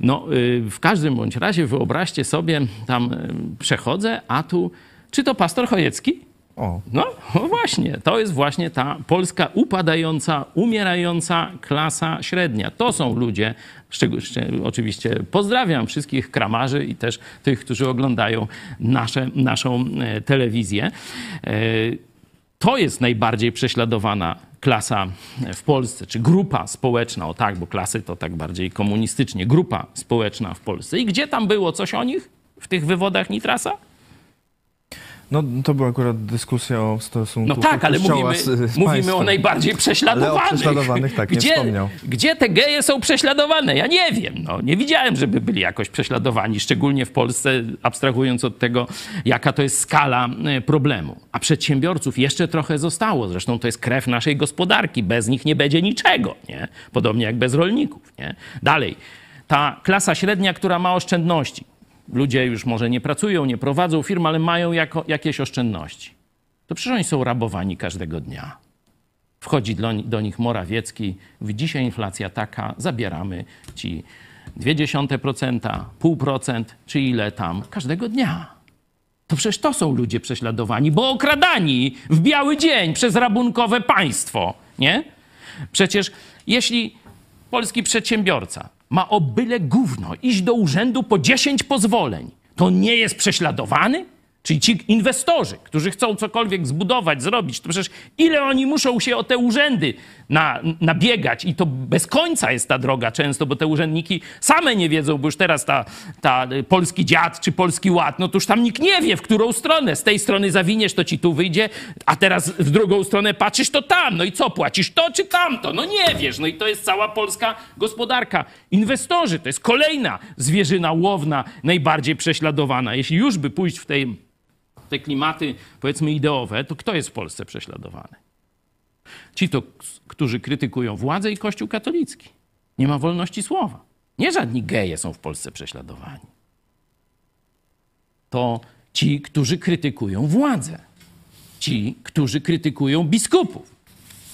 No y, w każdym bądź razie wyobraźcie sobie, tam y, przechodzę, a tu, czy to pastor Chojecki? O. No, no właśnie, to jest właśnie ta polska upadająca, umierająca klasa średnia. To są ludzie, oczywiście pozdrawiam wszystkich kramarzy i też tych, którzy oglądają nasze, naszą e, telewizję. E, to jest najbardziej prześladowana klasa w Polsce, czy grupa społeczna, o tak, bo klasy to tak bardziej komunistycznie, grupa społeczna w Polsce. I gdzie tam było coś o nich w tych wywodach Nitrasa? No to była akurat dyskusja o stosunku No tak, ale mówimy, mówimy o najbardziej prześladowanych. Ale o prześladowanych tak gdzie, nie wspomniał. Gdzie te geje są prześladowane? Ja nie wiem. No, nie widziałem, żeby byli jakoś prześladowani, szczególnie w Polsce, abstrahując od tego, jaka to jest skala e, problemu. A przedsiębiorców jeszcze trochę zostało. Zresztą to jest krew naszej gospodarki. Bez nich nie będzie niczego. Nie? Podobnie jak bez rolników. Nie? Dalej. Ta klasa średnia, która ma oszczędności, ludzie już może nie pracują, nie prowadzą firm, ale mają jako, jakieś oszczędności. To przecież oni są rabowani każdego dnia. Wchodzi do, do nich Morawiecki, mówi, dzisiaj inflacja taka, zabieramy ci 0,2%, pół procent, czy ile tam, każdego dnia. To przecież to są ludzie prześladowani, bo okradani w biały dzień przez rabunkowe państwo, nie? Przecież jeśli polski przedsiębiorca ma o byle gówno iść do urzędu po 10 pozwoleń, to nie jest prześladowany? Czyli ci inwestorzy, którzy chcą cokolwiek zbudować, zrobić, to przecież ile oni muszą się o te urzędy na, nabiegać i to bez końca jest ta droga często, bo te urzędniki same nie wiedzą, bo już teraz ta, ta polski dziad czy polski ład, no to już tam nikt nie wie, w którą stronę. Z tej strony zawiniesz, to ci tu wyjdzie, a teraz w drugą stronę patrzysz, to tam. No i co, płacisz to czy tamto? No nie wiesz. No i to jest cała polska gospodarka. Inwestorzy, to jest kolejna zwierzyna łowna, najbardziej prześladowana. Jeśli już by pójść w tej te klimaty, powiedzmy, ideowe, to kto jest w Polsce prześladowany? Ci to, którzy krytykują władzę i Kościół katolicki. Nie ma wolności słowa. Nie żadni geje są w Polsce prześladowani. To ci, którzy krytykują władzę. Ci, którzy krytykują biskupów.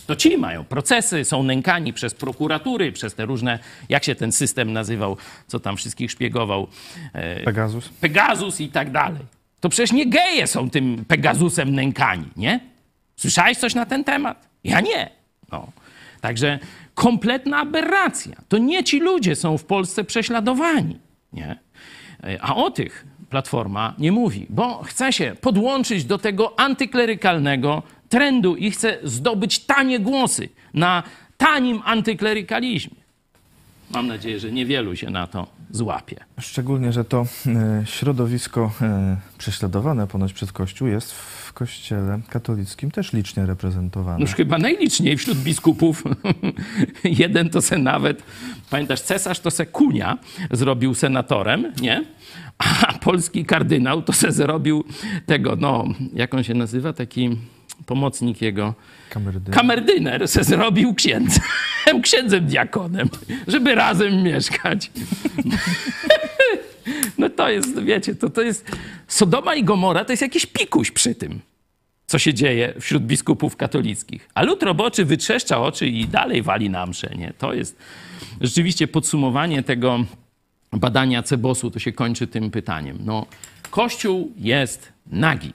To ci mają procesy, są nękani przez prokuratury, przez te różne, jak się ten system nazywał, co tam wszystkich szpiegował. E, Pegasus. Pegasus i tak dalej to przecież nie geje są tym Pegazusem nękani, nie? Słyszałeś coś na ten temat? Ja nie. No. Także kompletna aberracja. To nie ci ludzie są w Polsce prześladowani, nie? A o tych Platforma nie mówi, bo chce się podłączyć do tego antyklerykalnego trendu i chce zdobyć tanie głosy na tanim antyklerykalizmie. Mam nadzieję, że niewielu się na to złapie. Szczególnie, że to e, środowisko e, prześladowane ponoć przez Kościół jest w kościele katolickim też licznie reprezentowane. Noż chyba najliczniej wśród biskupów. Jeden to se nawet, pamiętasz, cesarz to se kunia zrobił senatorem, nie? A polski kardynał to se zrobił tego, no, jak on się nazywa, taki pomocnik jego, Kamerdyner. kamerdyner se zrobił księdzem, księdzem diakonem, żeby razem mieszkać. No to jest, wiecie, to, to jest Sodoma i Gomora to jest jakiś pikuś przy tym, co się dzieje wśród biskupów katolickich. A lud roboczy wytrzeszcza oczy i dalej wali na mszę, nie? To jest rzeczywiście podsumowanie tego badania Cebosu, to się kończy tym pytaniem. No, Kościół jest nagi.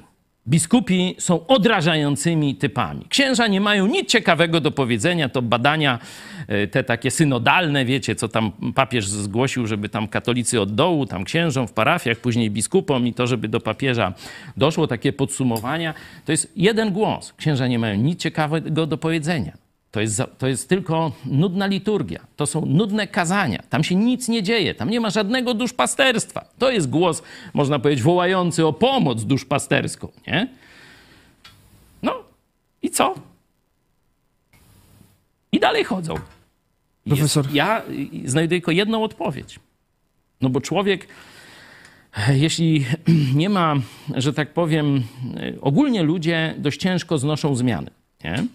Biskupi są odrażającymi typami. Księża nie mają nic ciekawego do powiedzenia. To badania e, te takie synodalne, wiecie, co tam papież zgłosił, żeby tam katolicy od dołu, tam księżom w parafiach, później biskupom i to, żeby do papieża doszło, takie podsumowania. To jest jeden głos. Księża nie mają nic ciekawego do powiedzenia. To jest, to jest tylko nudna liturgia, to są nudne kazania, tam się nic nie dzieje, tam nie ma żadnego duszpasterstwa. To jest głos, można powiedzieć, wołający o pomoc duszpasterską, nie? No i co? I dalej chodzą. Profesor- Jest, ja znajduję tylko jedną odpowiedź. No bo człowiek, jeśli nie ma, że tak powiem, e, ogólnie ludzie dość ciężko znoszą zmiany. Nie?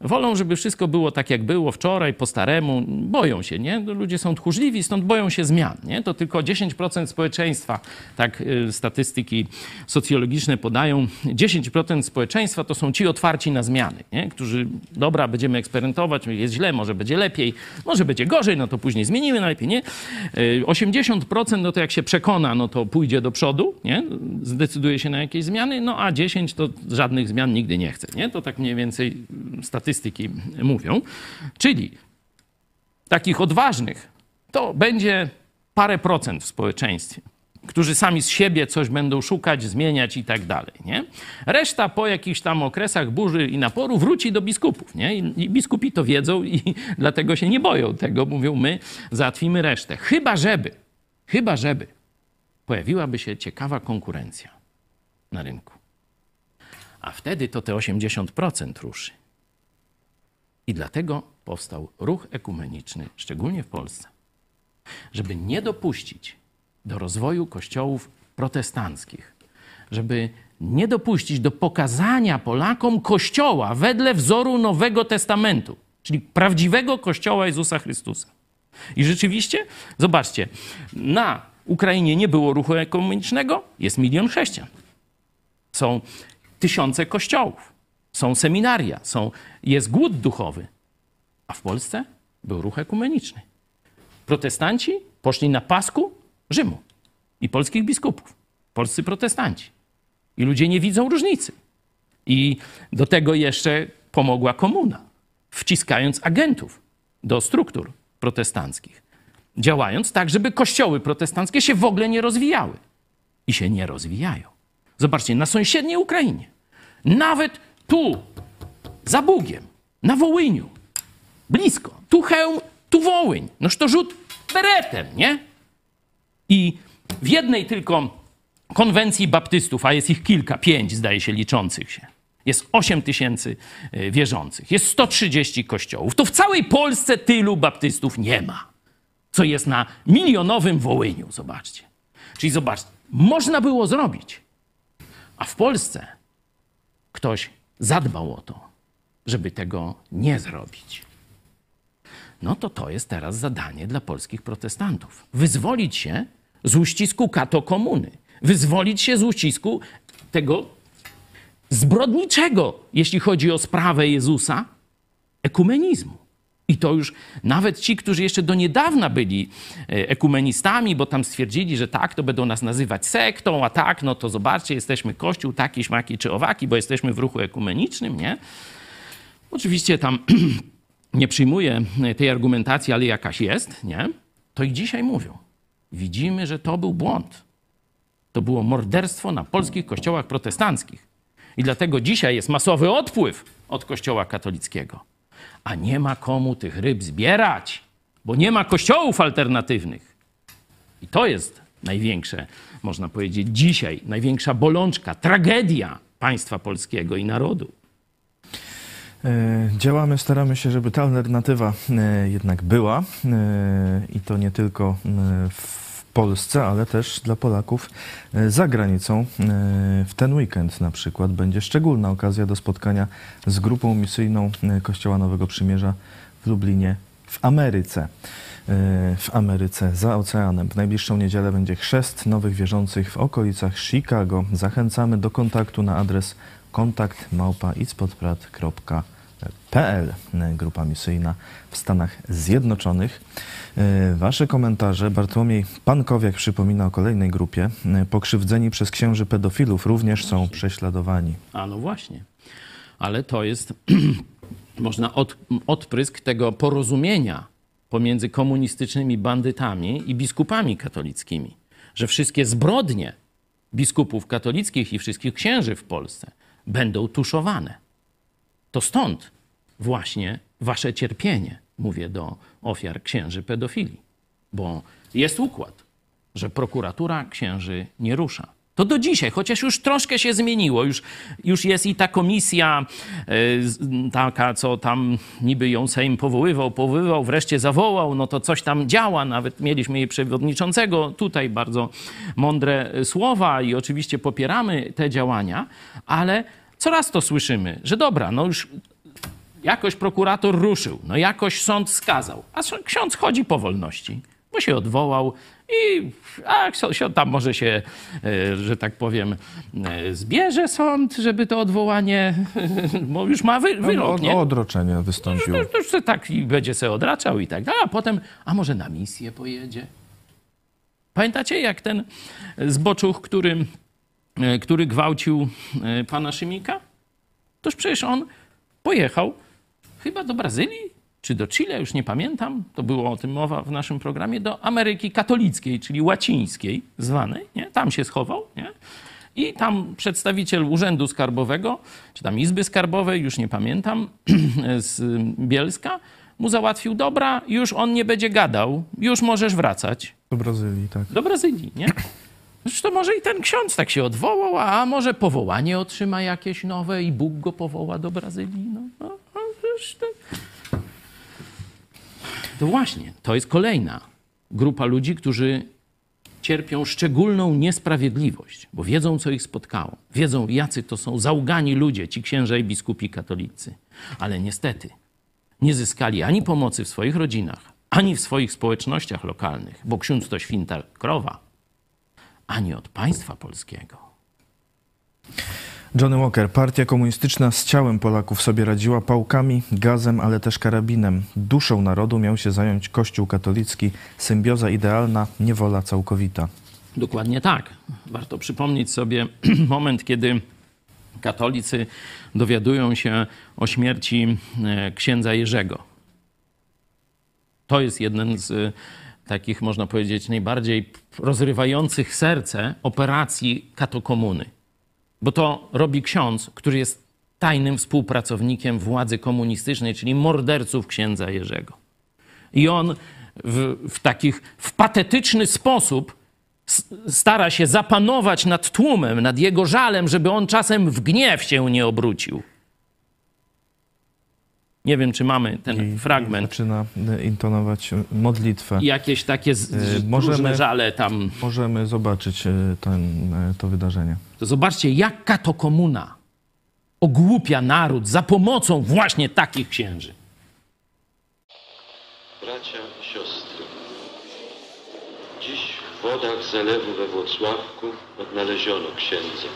Wolą, żeby wszystko było tak, jak było wczoraj, po staremu. Boją się, nie? Ludzie są tchórzliwi, stąd boją się zmian, nie? To tylko 10% społeczeństwa, tak y, statystyki socjologiczne podają, 10% społeczeństwa to są ci otwarci na zmiany, nie? Którzy, dobra, będziemy eksperymentować, jest źle, może będzie lepiej, może będzie gorzej, no to później zmienimy na lepiej, nie? Y, 80% no to jak się przekona, no to pójdzie do przodu, nie? Zdecyduje się na jakieś zmiany, no a 10 to żadnych zmian nigdy nie chce, nie? To tak mniej więcej statystyki mówią. Czyli takich odważnych to będzie parę procent w społeczeństwie, którzy sami z siebie coś będą szukać, zmieniać i tak dalej, nie? Reszta po jakichś tam okresach burzy i naporu wróci do biskupów, nie? I biskupi to wiedzą i dlatego się nie boją tego. Mówią, my załatwimy resztę. Chyba żeby, chyba żeby pojawiłaby się ciekawa konkurencja na rynku. A wtedy to te 80% ruszy. I dlatego powstał ruch ekumeniczny, szczególnie w Polsce, żeby nie dopuścić do rozwoju kościołów protestanckich, żeby nie dopuścić do pokazania Polakom kościoła wedle wzoru Nowego Testamentu, czyli prawdziwego kościoła Jezusa Chrystusa. I rzeczywiście, zobaczcie, na Ukrainie nie było ruchu ekumenicznego, jest milion chrześcijan. Są tysiące kościołów, są seminaria, są, jest głód duchowy. A w Polsce był ruch ekumeniczny. Protestanci poszli na pasku Rzymu i polskich biskupów. Polscy protestanci. I ludzie nie widzą różnicy. I do tego jeszcze pomogła komuna, wciskając agentów do struktur protestanckich, działając tak, żeby kościoły protestanckie się w ogóle nie rozwijały. I się nie rozwijają. Zobaczcie, na sąsiedniej Ukrainie, nawet tu, za Bugiem, na Wołyniu, blisko, tu Chełm, tu Wołyń, noż to rzut beretem, nie? I w jednej tylko konwencji baptystów, a jest ich kilka, pięć zdaje się liczących się, jest 8 tysięcy y, wierzących, jest 130 kościołów, to w całej Polsce tylu baptystów nie ma, co jest na milionowym Wołyniu, zobaczcie. Czyli zobaczcie, można było zrobić, a w Polsce ktoś zadbał o to, żeby tego nie zrobić. No to to jest teraz zadanie dla polskich protestantów. Wyzwolić się z uścisku kato-komuny. Wyzwolić się z uścisku tego zbrodniczego, jeśli chodzi o sprawę Jezusa, ekumenizmu. I to już nawet ci, którzy jeszcze do niedawna byli e, ekumenistami, bo tam stwierdzili, że tak, to będą nas nazywać sektą, a tak, no to zobaczcie, jesteśmy kościół taki, śmaki czy owaki, bo jesteśmy w ruchu ekumenicznym, nie? Oczywiście tam nie przyjmuję tej argumentacji, ale jakaś jest, nie? To i dzisiaj mówią. Widzimy, że to był błąd. To było morderstwo na polskich kościołach protestanckich. I dlatego dzisiaj jest masowy odpływ od kościoła katolickiego. A nie ma komu tych ryb zbierać. bo nie ma kościołów alternatywnych. I to jest największe, można powiedzieć, dzisiaj, największa bolączka, tragedia państwa polskiego i narodu. E, Działamy, staramy się, żeby ta alternatywa e, jednak była e, i to nie tylko w Polsce, ale też dla Polaków e, za granicą. E, W ten weekend na przykład będzie szczególna okazja do spotkania z grupą misyjną e, Kościoła Nowego Przymierza w Lublinie w Ameryce. W Ameryce za oceanem. W najbliższą niedzielę będzie chrzest nowych wierzących w okolicach Chicago. Zachęcamy do kontaktu na adres kontakt małpa.pl Grupa misyjna w Stanach Zjednoczonych. E, Wasze komentarze. Bartłomiej Pankowiak przypomina o kolejnej grupie. E, Pokrzywdzeni przez księży pedofilów również są prześladowani. A no właśnie. Ale to jest, można od, odprysk tego porozumienia pomiędzy komunistycznymi bandytami i biskupami katolickimi, że wszystkie zbrodnie biskupów katolickich i wszystkich księży w Polsce będą tuszowane. To stąd właśnie wasze cierpienie, mówię do ofiar księży pedofilii, bo jest układ, że prokuratura księży nie rusza. To do dzisiaj, chociaż już troszkę się zmieniło, już, już jest i ta komisja e, taka, co tam niby ją Sejm powoływał, powoływał, wreszcie zawołał, no to coś tam działa, nawet mieliśmy jej przewodniczącego, tutaj bardzo mądre e, słowa i oczywiście popieramy te działania, ale coraz to słyszymy, że dobra, no już jakoś prokurator ruszył, no jakoś sąd skazał, a ksiądz chodzi po wolności, bo się odwołał i a ksiądz tam może się, e, że tak powiem, e, zbierze sąd, żeby to odwołanie, bo już ma wy, wyrok, o, nie? o odroczenie wystąpił. To, to już se tak i będzie se odraczał i tak dalej, a potem, a może na misję pojedzie? Pamiętacie, jak ten zboczuch, który, e, który gwałcił pana Szymika? Toż przecież on pojechał chyba do Brazylii czy do Chile, już nie pamiętam, to było o tym mowa w naszym programie, do Ameryki Katolickiej, czyli łacińskiej zwanej, nie? tam się schował, nie? I tam przedstawiciel Urzędu Skarbowego, czy tam Izby Skarbowej, już nie pamiętam, z Bielska, mu załatwił, dobra, już on nie będzie gadał, już możesz wracać Do Brazylii, tak. do Brazylii, nie? Zresztą to może i ten ksiądz tak się odwołał, a może powołanie otrzyma jakieś nowe i Bóg go powoła do Brazylii. No, no, no przecież to... właśnie, to jest kolejna grupa ludzi, którzy cierpią szczególną niesprawiedliwość, bo wiedzą, co ich spotkało. Wiedzą, jacy to są załgani ludzie, ci księża i biskupi katolicy. Ale niestety nie zyskali ani pomocy w swoich rodzinach, ani w swoich społecznościach lokalnych, bo ksiądz to święta krowa, ani od państwa polskiego. Johnny Walker, partia komunistyczna z ciałem Polaków sobie radziła pałkami, gazem, ale też karabinem. Duszą narodu miał się zająć Kościół katolicki. Symbioza idealna, niewola całkowita. Dokładnie tak. Warto przypomnieć sobie moment, kiedy katolicy dowiadują się o śmierci e, księdza Jerzego. To jest jeden z e, takich, można powiedzieć, najbardziej rozrywających serce operacji katokomuny. Bo to robi ksiądz, który jest tajnym współpracownikiem władzy komunistycznej, czyli morderców księdza Jerzego. I on w, w takich w patetyczny sposób stara się zapanować nad tłumem, nad jego żalem, żeby on czasem w gniew się nie obrócił. Nie wiem, czy mamy ten I fragment. Zaczyna e, intonować e, modlitwę. I jakieś takie z, z, Y, możemy- różne żale tam. Możemy zobaczyć e, ten, e, to wydarzenie. To zobaczcie, jak katokomuna ogłupia naród za pomocą właśnie takich księży. Bracia siostry, dziś w wodach zalewu we Włocławku odnaleziono księdza,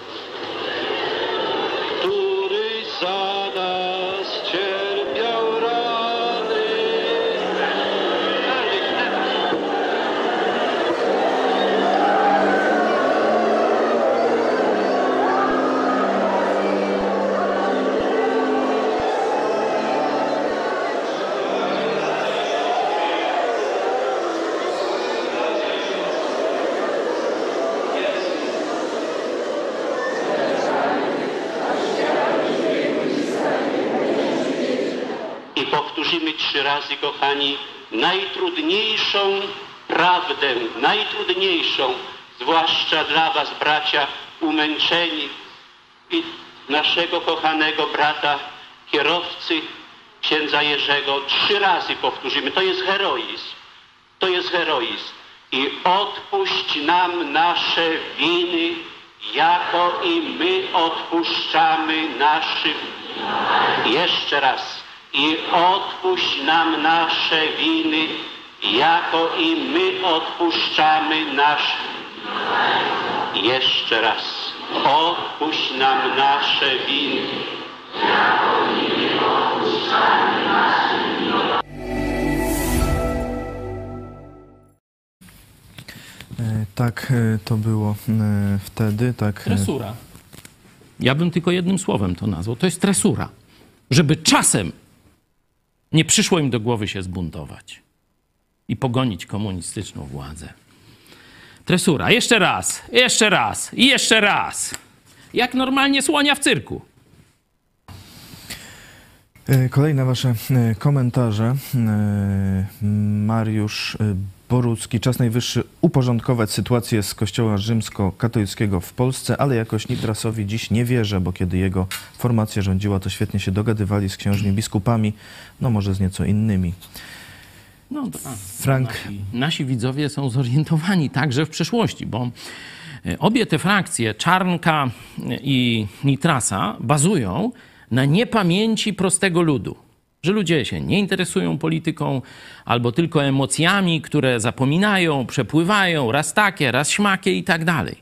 który za nas kochani, najtrudniejszą prawdę, najtrudniejszą, zwłaszcza dla Was, bracia, umęczeni i naszego kochanego brata, kierowcy, księdza Jerzego. Trzy razy powtórzymy. To jest heroizm. To jest heroizm. I odpuść nam nasze winy, jako i my odpuszczamy naszym. Jeszcze raz. I odpuść nam nasze winy, jako i my odpuszczamy naszym. Jeszcze raz. Odpuść nam nasze winy. E, Tak e, to było e, wtedy, tak. e, Tresura. Ja bym tylko jednym słowem to nazwał. To jest tresura. Żeby czasem nie przyszło im do głowy się zbuntować i pogonić komunistyczną władzę. Tresura. Jeszcze raz, jeszcze raz i jeszcze raz. Jak normalnie słonia w cyrku. E, Kolejne wasze e, komentarze. E, Mariusz Borucki. Czas najwyższy uporządkować sytuację z kościoła rzymskokatolickiego w Polsce, ale jakoś Nitrasowi dziś nie wierzę, bo kiedy jego formacja rządziła, to świetnie się dogadywali z księżmi biskupami, no może z nieco innymi. No, to, Frank. Nasi, nasi widzowie są zorientowani także w przeszłości, bo e, obie te frakcje, Czarnka i Nitrasa, bazują na niepamięci prostego ludu. Że ludzie się nie interesują polityką albo tylko emocjami, które zapominają, przepływają, raz takie, raz śmakie i tak dalej.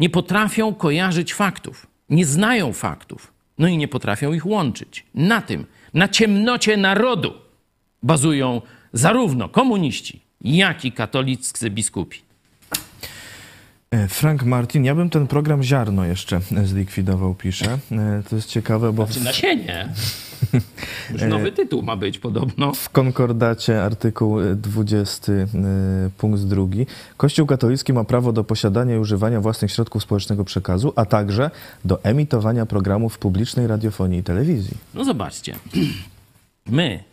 Nie potrafią kojarzyć faktów, nie znają faktów, no i nie potrafią ich łączyć. Na tym, na ciemnocie narodu bazują zarówno komuniści, jak i katoliccy biskupi. E, Frank Martin, ja bym ten program Ziarno jeszcze zlikwidował, pisze. E, To jest ciekawe, bo Czy nasienie? Już nowy tytuł ma być podobno. w konkordacie artykuł e, 20 e, punkt 2 Kościół katolicki ma prawo do posiadania i używania własnych środków społecznego przekazu, a także do emitowania programów publicznej radiofonii i telewizji. No zobaczcie. My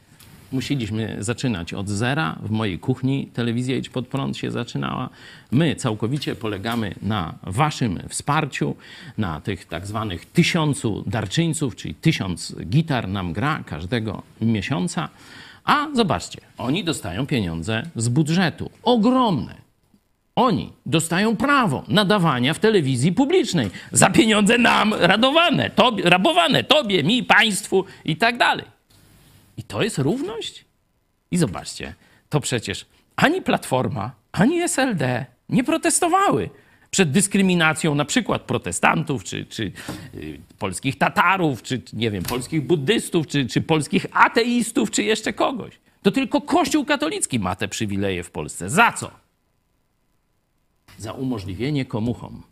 musieliśmy zaczynać od zera. W mojej kuchni telewizja Idź Pod Prąd się zaczynała. My całkowicie polegamy na waszym wsparciu, na tych tak zwanych tysiącu darczyńców, czyli tysiąc gitar nam gra każdego miesiąca. A zobaczcie, oni dostają pieniądze z budżetu. Ogromne. Oni dostają prawo nadawania w telewizji publicznej za pieniądze nam radowane, tobie, rabowane, tobie, mi, państwu i tak dalej. I to jest równość? I zobaczcie, to przecież ani Platforma, ani SLD nie protestowały przed dyskryminacją na przykład protestantów, czy, czy y, polskich Tatarów, czy nie wiem, polskich buddystów, czy, czy polskich ateistów, czy jeszcze kogoś. To tylko Kościół katolicki ma te przywileje w Polsce. Za co? Za umożliwienie komuchom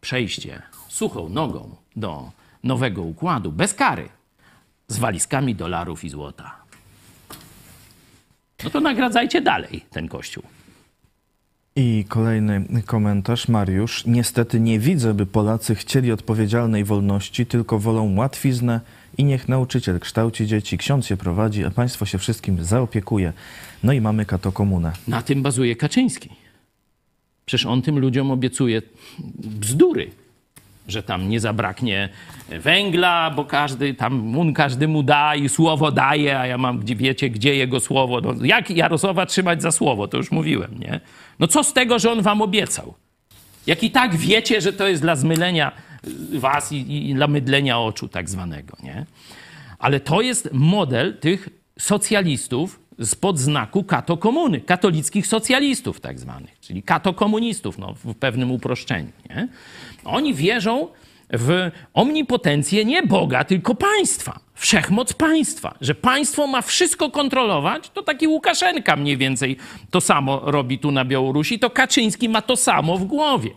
przejście suchą nogą do nowego układu bez kary z walizkami dolarów i złota. No to nagradzajcie dalej ten kościół. I kolejny komentarz, Mariusz. Niestety nie widzę, by Polacy chcieli odpowiedzialnej wolności, tylko wolą łatwiznę i niech nauczyciel kształci dzieci, ksiądz je prowadzi, a państwo się wszystkim zaopiekuje. No i mamy katokomunę. Na tym bazuje Kaczyński. Przecież on tym ludziom obiecuje bzdury, że tam nie zabraknie węgla, bo każdy tam, on każdemu da i słowo daje, a ja mam, gdzie wiecie, gdzie jego słowo. No, jak Jarosława trzymać za słowo, to już mówiłem, nie? No co z tego, że on wam obiecał? Jak i tak wiecie, że to jest dla zmylenia was i, i dla mydlenia oczu tak zwanego, nie? Ale to jest model tych socjalistów spod znaku katokomuny, katolickich socjalistów tak zwanych, czyli katokomunistów, no, w pewnym uproszczeniu. Nie? Oni wierzą w omnipotencję nie Boga, tylko państwa, wszechmoc państwa, że państwo ma wszystko kontrolować, to taki Łukaszenka mniej więcej to samo robi tu na Białorusi, to Kaczyński ma to samo w głowie,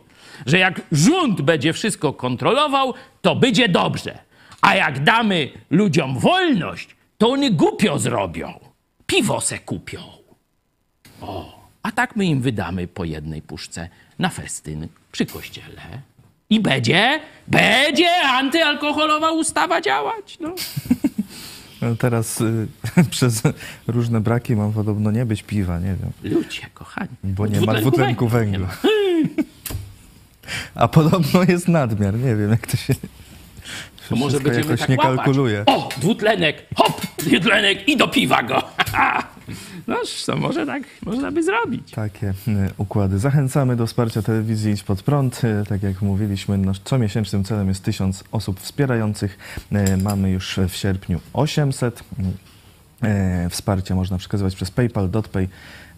że jak rząd będzie wszystko kontrolował, to będzie dobrze, a jak damy ludziom wolność, to oni głupio zrobią, piwo se kupią. O, a tak my im wydamy po jednej puszce na festyn przy kościele. I będzie, będzie antyalkoholowa ustawa działać. No. No teraz y, przez różne braki mam podobno nie być piwa, nie wiem, Ludzie, kochani. bo nie ma dwutlenku węgla. A podobno jest nadmiar, nie wiem jak to się To może będziemy jakoś tak nie łapać. kalkuluje. O, dwutlenek, hop, dwutlenek i do piwa go. Noż, to może tak można by zrobić. Takie y, układy. Zachęcamy do wsparcia telewizji Idź Pod Prąd. Y, Tak jak mówiliśmy, no, comiesięcznym celem jest 1000 osób wspierających. Y, Mamy już w sierpniu 800. Y, Wsparcie można przekazywać przez PayPal, DotPay,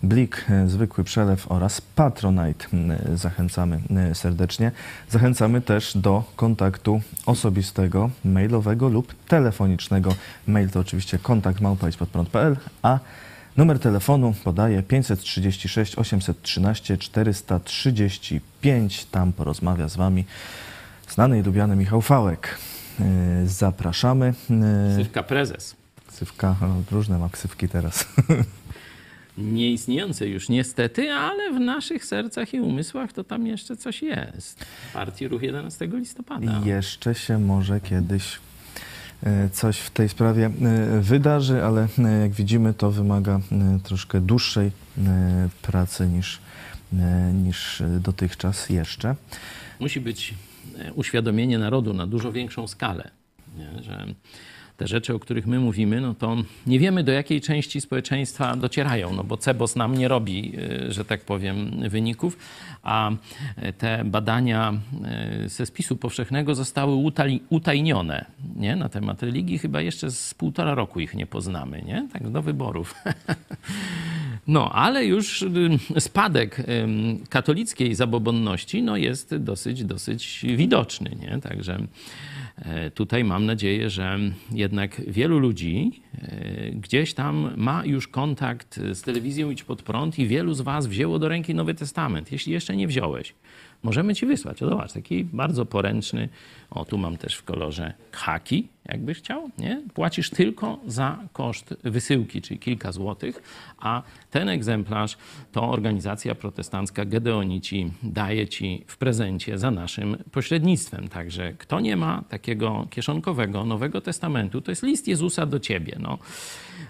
Blik, zwykły przelew oraz Patronite. Zachęcamy serdecznie. Zachęcamy też do kontaktu osobistego, mailowego lub telefonicznego. Mail to oczywiście kontakt a Numer telefonu podaje 536 813 435. Tam porozmawia z Wami znany i lubiany Michał Fałek. Yy, Zapraszamy. Yy, Sywka prezes. Ksywka, różne ma ksywki teraz. Nieistniejące już niestety, ale w naszych sercach i umysłach to tam jeszcze coś jest. Partii Ruch 11 listopada. Jeszcze się może kiedyś e, coś w tej sprawie e, wydarzy, ale e, jak widzimy, to wymaga e, troszkę dłuższej e, pracy niż, e, niż dotychczas jeszcze. Musi być e, uświadomienie narodu na dużo większą skalę, nie? że te rzeczy, o których my mówimy, no to nie wiemy do jakiej części społeczeństwa docierają, no bo CEBOS nam nie robi, e, że tak powiem, wyników, a e, te badania e, ze spisu powszechnego zostały utajnione nie? na temat religii. Chyba jeszcze z półtora roku ich nie poznamy, nie? tak do wyborów. No, ale już ym, spadek katolickiej zabobonności no, jest dosyć, dosyć widoczny. Nie? Także tutaj mam nadzieję, że jednak wielu ludzi e, gdzieś tam ma już kontakt z telewizją Idź Pod Prąd i wielu z was wzięło do ręki Nowy Testament. Jeśli jeszcze nie wziąłeś, możemy ci wysłać. O, zobacz, taki bardzo poręczny. O, tu mam też w kolorze haki, jakbyś chciał, nie? Płacisz tylko za koszt wysyłki, czyli kilka złotych, a ten egzemplarz to organizacja protestancka Gedeonici daje ci w prezencie za naszym pośrednictwem. Także kto nie ma takiego kieszonkowego Nowego Testamentu, to jest list Jezusa do ciebie. No.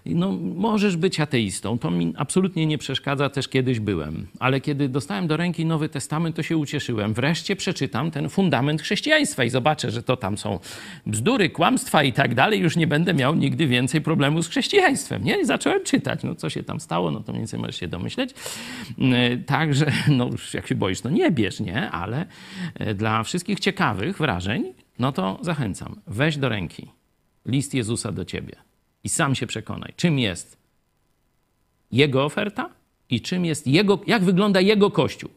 No, możesz być ateistą, to mi absolutnie nie przeszkadza, też kiedyś byłem. Ale kiedy dostałem do ręki Nowy Testament, to się ucieszyłem. Wreszcie przeczytam ten fundament chrześcijaństwa i zobaczę, że to tam są bzdury, kłamstwa i tak dalej. Już nie będę miał nigdy więcej problemu z chrześcijaństwem. Nie? I zacząłem czytać. No, co się tam stało, no to mniej więcej możesz się domyśleć. Yy, Także, no już jak się boisz, to nie bierz, nie? Ale yy, dla wszystkich ciekawych wrażeń, no to zachęcam. Weź do ręki list Jezusa do ciebie i sam się przekonaj, czym jest jego oferta i czym jest jego, jak wygląda jego kościół.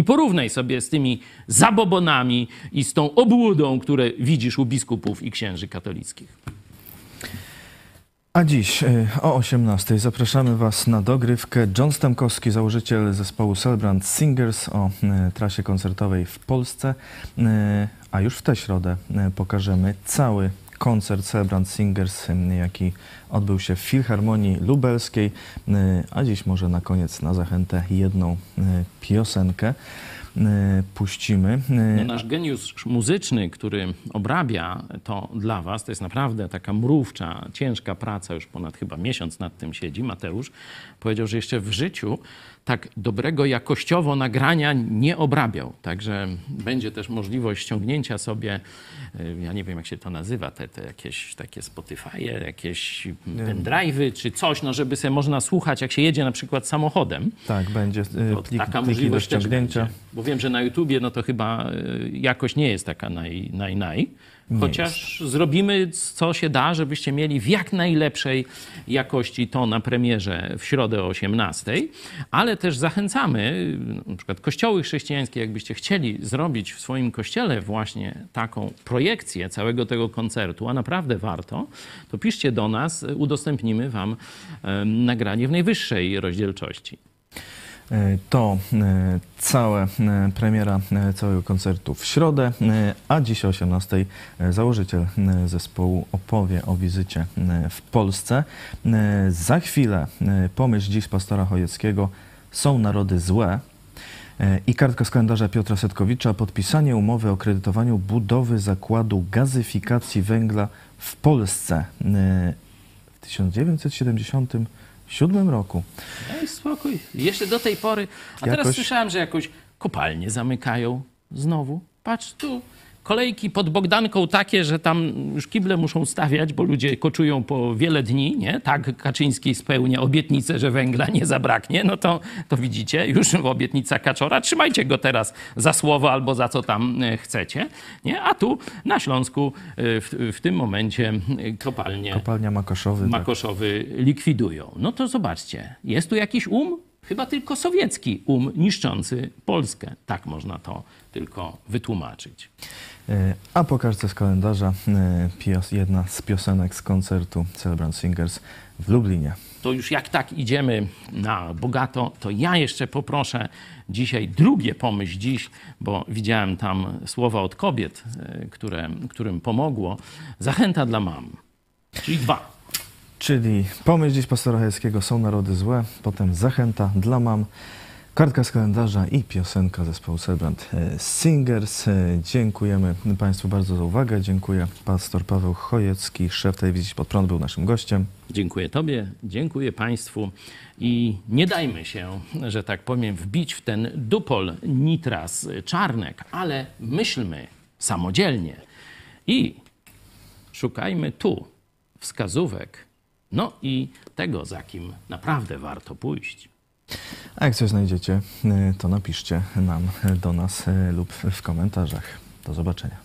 I porównaj sobie z tymi zabobonami i z tą obłudą, które widzisz u biskupów i księży katolickich. A dziś y, o 18 zapraszamy Was na dogrywkę. John Stemkowski, założyciel zespołu Celebrant Singers o y, trasie koncertowej w Polsce. Y, A już w tę środę pokażemy cały koncert Celebrant Singers, y, jaki odbył się w Filharmonii Lubelskiej. Y, A dziś może na koniec na zachętę jedną y, piosenkę puścimy. No, nasz geniusz muzyczny, który obrabia to dla was, to jest naprawdę taka mrówcza, ciężka praca, już ponad chyba miesiąc nad tym siedzi, Mateusz, powiedział, że jeszcze w życiu tak dobrego jakościowo nagrania nie obrabiał. Także będzie też możliwość ściągnięcia sobie, y, ja nie wiem jak się to nazywa, te, te jakieś takie Spotify'e, jakieś pendrive'y czy coś, no żeby sobie można słuchać, jak się jedzie na przykład samochodem. Tak, będzie To plik, taka do możliwość ściągnięcia. będzie. Bo wiem, że na YouTubie no to chyba y, jakość nie jest taka naj, naj, naj. Chociaż zrobimy co się da, żebyście mieli w jak najlepszej jakości to na premierze w środę o 18. Ale też zachęcamy, na przykład kościoły chrześcijańskie, jakbyście chcieli zrobić w swoim kościele właśnie taką projekcję całego tego koncertu, a naprawdę warto, to piszcie do nas, udostępnimy wam nagranie w najwyższej rozdzielczości. E, to e, całe e, premiera całego koncertu w środę, a dziś o 18 założyciel zespołu opowie o wizycie w Polsce. Za chwilę pomyśl dziś pastora Chojeckiego Są narody złe. I kartka z kalendarza Piotra Setkowicza, podpisanie umowy o kredytowaniu budowy zakładu gazyfikacji węgla w Polsce w 1970 siódmym roku. No i spokój. Jeszcze do tej pory. A jakoś... teraz słyszałem, że jakąś kopalnie zamykają znowu. Patrz tu. Kolejki pod Bogdanką takie, że tam już kible muszą stawiać, bo ludzie koczują po wiele dni, nie? Tak Kaczyński spełnia obietnicę, że węgla nie zabraknie. No to, to widzicie, już obietnica Kaczora. Trzymajcie go teraz za słowo albo za co tam e, chcecie, nie? A tu na Śląsku e, w, w tym momencie e, kopalnie Kopalnia Makoszowy. tak. Makoszowy likwidują. No to zobaczcie, jest tu jakiś um? Chyba tylko sowiecki um niszczący Polskę. Tak można to tylko wytłumaczyć. E, A po kartce z kalendarza e, pios, jedna z piosenek z koncertu Celebrant Singers w Lublinie. To już jak tak idziemy na bogato, to ja jeszcze poproszę dzisiaj drugie pomyśl dziś, bo widziałem tam słowa od kobiet, e, które, którym pomogło. Zachęta dla mam. Czyli dwa. Czyli pomyśl dziś pastora Hajeckiego są narody złe, potem zachęta dla mam, kartka z kalendarza i piosenka zespołu Celebrant e, Singers. E, Dziękujemy Państwu bardzo za uwagę. Dziękuję. Pastor Paweł Chojecki, szef telewizji Pod Prąd był naszym gościem. Dziękuję Tobie, dziękuję Państwu i nie dajmy się, że tak powiem, wbić w ten dupol nitras czarnek, ale myślmy samodzielnie i szukajmy tu wskazówek, no i tego, za kim naprawdę warto pójść. A jak coś znajdziecie, e, to napiszcie nam do nas e, lub w komentarzach. Do zobaczenia.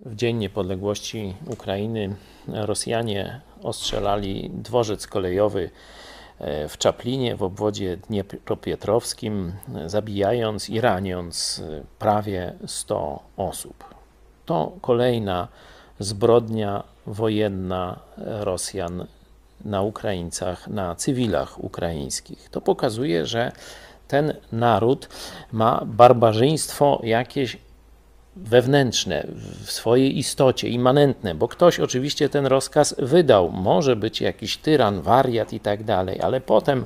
W Dzień Niepodległości Ukrainy Rosjanie ostrzelali dworzec kolejowy e, w Czaplinie w obwodzie dniepropietrowskim, zabijając i raniąc prawie 100 osób. To kolejna zbrodnia wojenna Rosjan na Ukraińcach, na cywilach ukraińskich. To pokazuje, że ten naród ma barbarzyństwo jakieś wewnętrzne, w swojej istocie, immanentne, bo ktoś oczywiście ten rozkaz wydał. Może być jakiś tyran, wariat i tak dalej, ale potem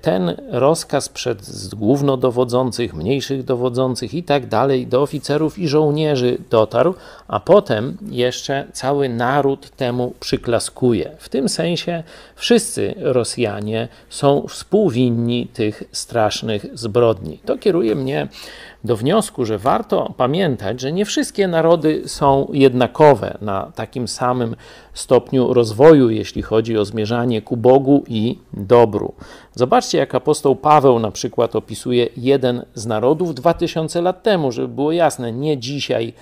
ten rozkaz przed głównodowodzących, mniejszych dowodzących i tak dalej, do oficerów i żołnierzy dotarł, a potem jeszcze cały naród temu przyklaskuje. W tym sensie wszyscy Rosjanie są współwinni tych strasznych zbrodni. To kieruje mnie do wniosku, że warto pamiętać, że nie wszystkie narody są jednakowe na takim samym stopniu rozwoju, jeśli chodzi o zmierzanie ku Bogu i dobru. Zobaczcie, jak apostoł Paweł na przykład opisuje jeden z narodów 2000 lat temu, żeby było jasne, nie dzisiaj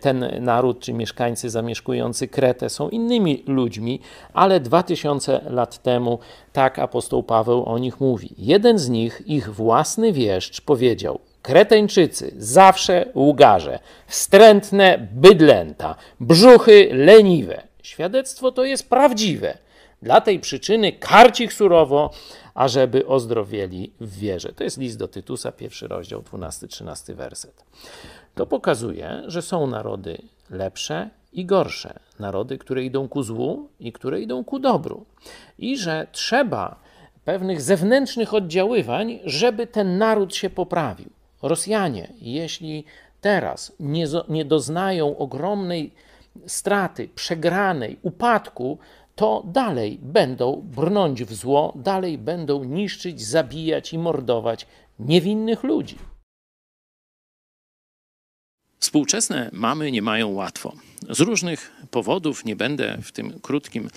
ten naród czy mieszkańcy zamieszkujący Kretę są innymi ludźmi, ale 2000 lat temu tak apostoł Paweł o nich mówi. Jeden z nich, ich własny wieszcz, powiedział: Kreteńczycy, zawsze łgarze, wstrętne bydlęta, brzuchy leniwe. Świadectwo to jest prawdziwe. Dla tej przyczyny karć ich surowo, ażeby ozdrowieli w wierze. To jest list do Tytusa, pierwszy rozdział, 12-13 werset. To pokazuje, że są narody lepsze i gorsze. Narody, które idą ku złu i które idą ku dobru. I że trzeba pewnych zewnętrznych oddziaływań, żeby ten naród się poprawił. Rosjanie, jeśli teraz nie, nie doznają ogromnej straty, przegranej, upadku, to dalej będą brnąć w zło, dalej będą niszczyć, zabijać i mordować niewinnych ludzi. Współczesne mamy nie mają łatwo. Z różnych powodów, nie będę w tym krótkim,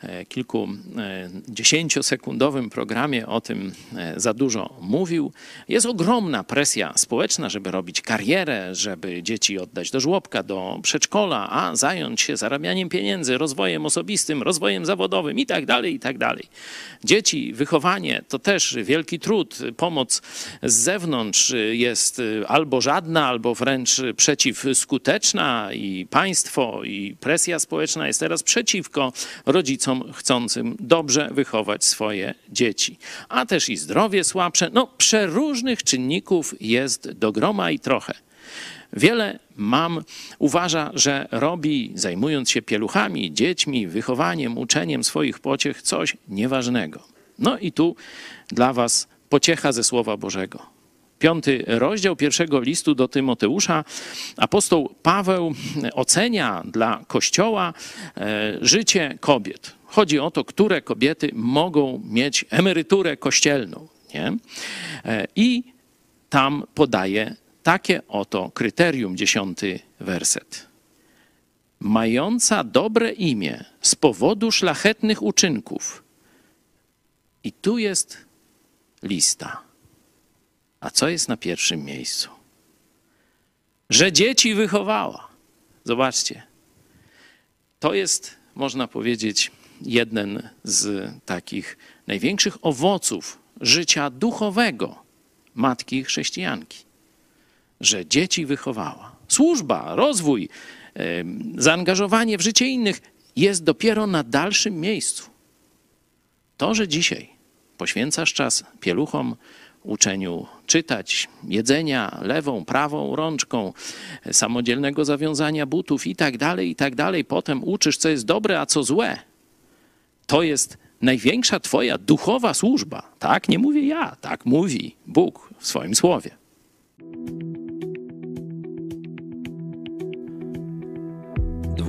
e, kilku e, dziesięciosekundowym programie o tym e, za dużo mówił. Jest ogromna presja społeczna, żeby robić karierę, żeby dzieci oddać do żłobka, do przedszkola, a zająć się zarabianiem pieniędzy, rozwojem osobistym, rozwojem zawodowym i tak dalej, i tak. Dzieci, wychowanie to też wielki trud. Pomoc z zewnątrz jest albo żadna, albo wręcz przeciwskuteczna i państwo i presja społeczna jest teraz przeciwko rodzicom chcącym dobrze wychować swoje dzieci. A też i zdrowie słabsze. No, przeróżnych czynników jest do groma i trochę. Wiele mam uważa, że robi, zajmując się pieluchami, dziećmi, wychowaniem, uczeniem swoich pociech, coś nieważnego. No i tu dla Was pociecha ze Słowa Bożego. Piąty rozdział pierwszego listu do Tymoteusza, apostoł Paweł ocenia dla Kościoła e, życie kobiet. Chodzi o to, które kobiety mogą mieć emeryturę kościelną. Nie? E, I tam podaje takie oto kryterium, dziesiąty werset. Mająca dobre imię z powodu szlachetnych uczynków. I tu jest lista. A co jest na pierwszym miejscu? Że dzieci wychowała. Zobaczcie. To jest, można powiedzieć, jeden z takich największych owoców życia duchowego matki chrześcijanki. Że dzieci wychowała. Służba, rozwój, zaangażowanie w życie innych jest dopiero na dalszym miejscu. To, że dzisiaj poświęcasz czas pieluchom, uczeniu czytać, jedzenia lewą, prawą rączką, samodzielnego zawiązania butów i tak dalej, i tak dalej. Potem uczysz, co jest dobre, a co złe. To jest największa Twoja duchowa służba. Tak nie mówię ja, tak mówi Bóg w swoim słowie.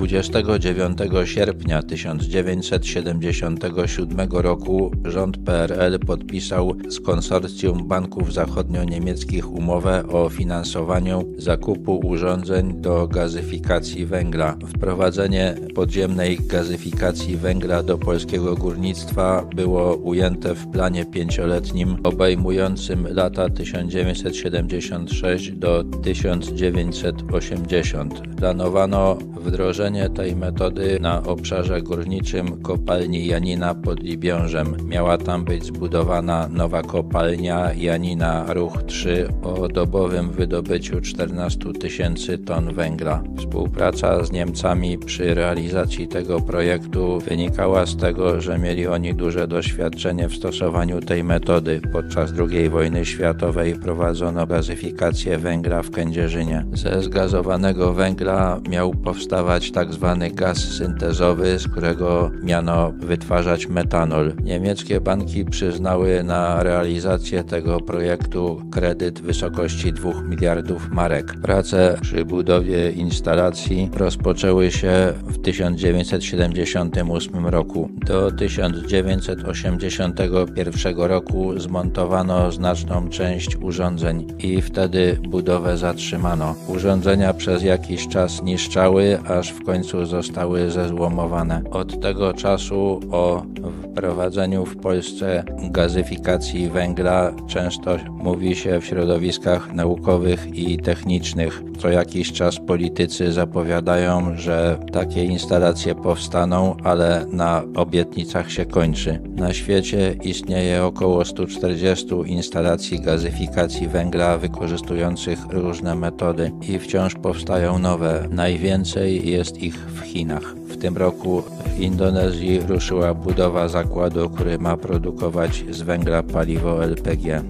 29 sierpnia 1977 roku rząd PRL podpisał z konsorcjum banków zachodnio-niemieckich umowę o finansowaniu zakupu urządzeń do gazyfikacji węgla. Wprowadzenie podziemnej gazyfikacji węgla do polskiego górnictwa było ujęte w planie pięcioletnim obejmującym lata 1976 do 1980. Planowano wdrożenie Wdrożenie tej metody na obszarze górniczym kopalni Janina pod Libiążem. Miała tam być zbudowana nowa kopalnia Janina Ruch 3 o dobowym wydobyciu 14 tysięcy ton węgla. Współpraca z Niemcami przy realizacji tego projektu wynikała z tego, że mieli oni duże doświadczenie w stosowaniu tej metody. Podczas II wojny światowej prowadzono gazyfikację węgla w Kędzierzynie. Ze zgazowanego węgla miał powstawać tak tak zwany gaz syntezowy, z którego miano wytwarzać metanol. Niemieckie banki przyznały na realizację tego projektu kredyt w wysokości 2 miliardów marek. Prace przy budowie instalacji rozpoczęły się w 1978 roku. Do 1981 roku zmontowano znaczną część urządzeń i wtedy budowę zatrzymano. Urządzenia przez jakiś czas niszczały, aż w końcu zostały zezłomowane. Od tego czasu o wprowadzeniu w Polsce gazyfikacji węgla często mówi się w środowiskach naukowych i technicznych. Co jakiś czas politycy zapowiadają, że takie instalacje powstaną, ale na obietnicach się kończy. Na świecie istnieje około 140 instalacji gazyfikacji węgla wykorzystujących różne metody i wciąż powstają nowe. Najwięcej jest ich w Chinach. W tym roku w Indonezji ruszyła budowa zakładu, który ma produkować z węgla paliwo LPG.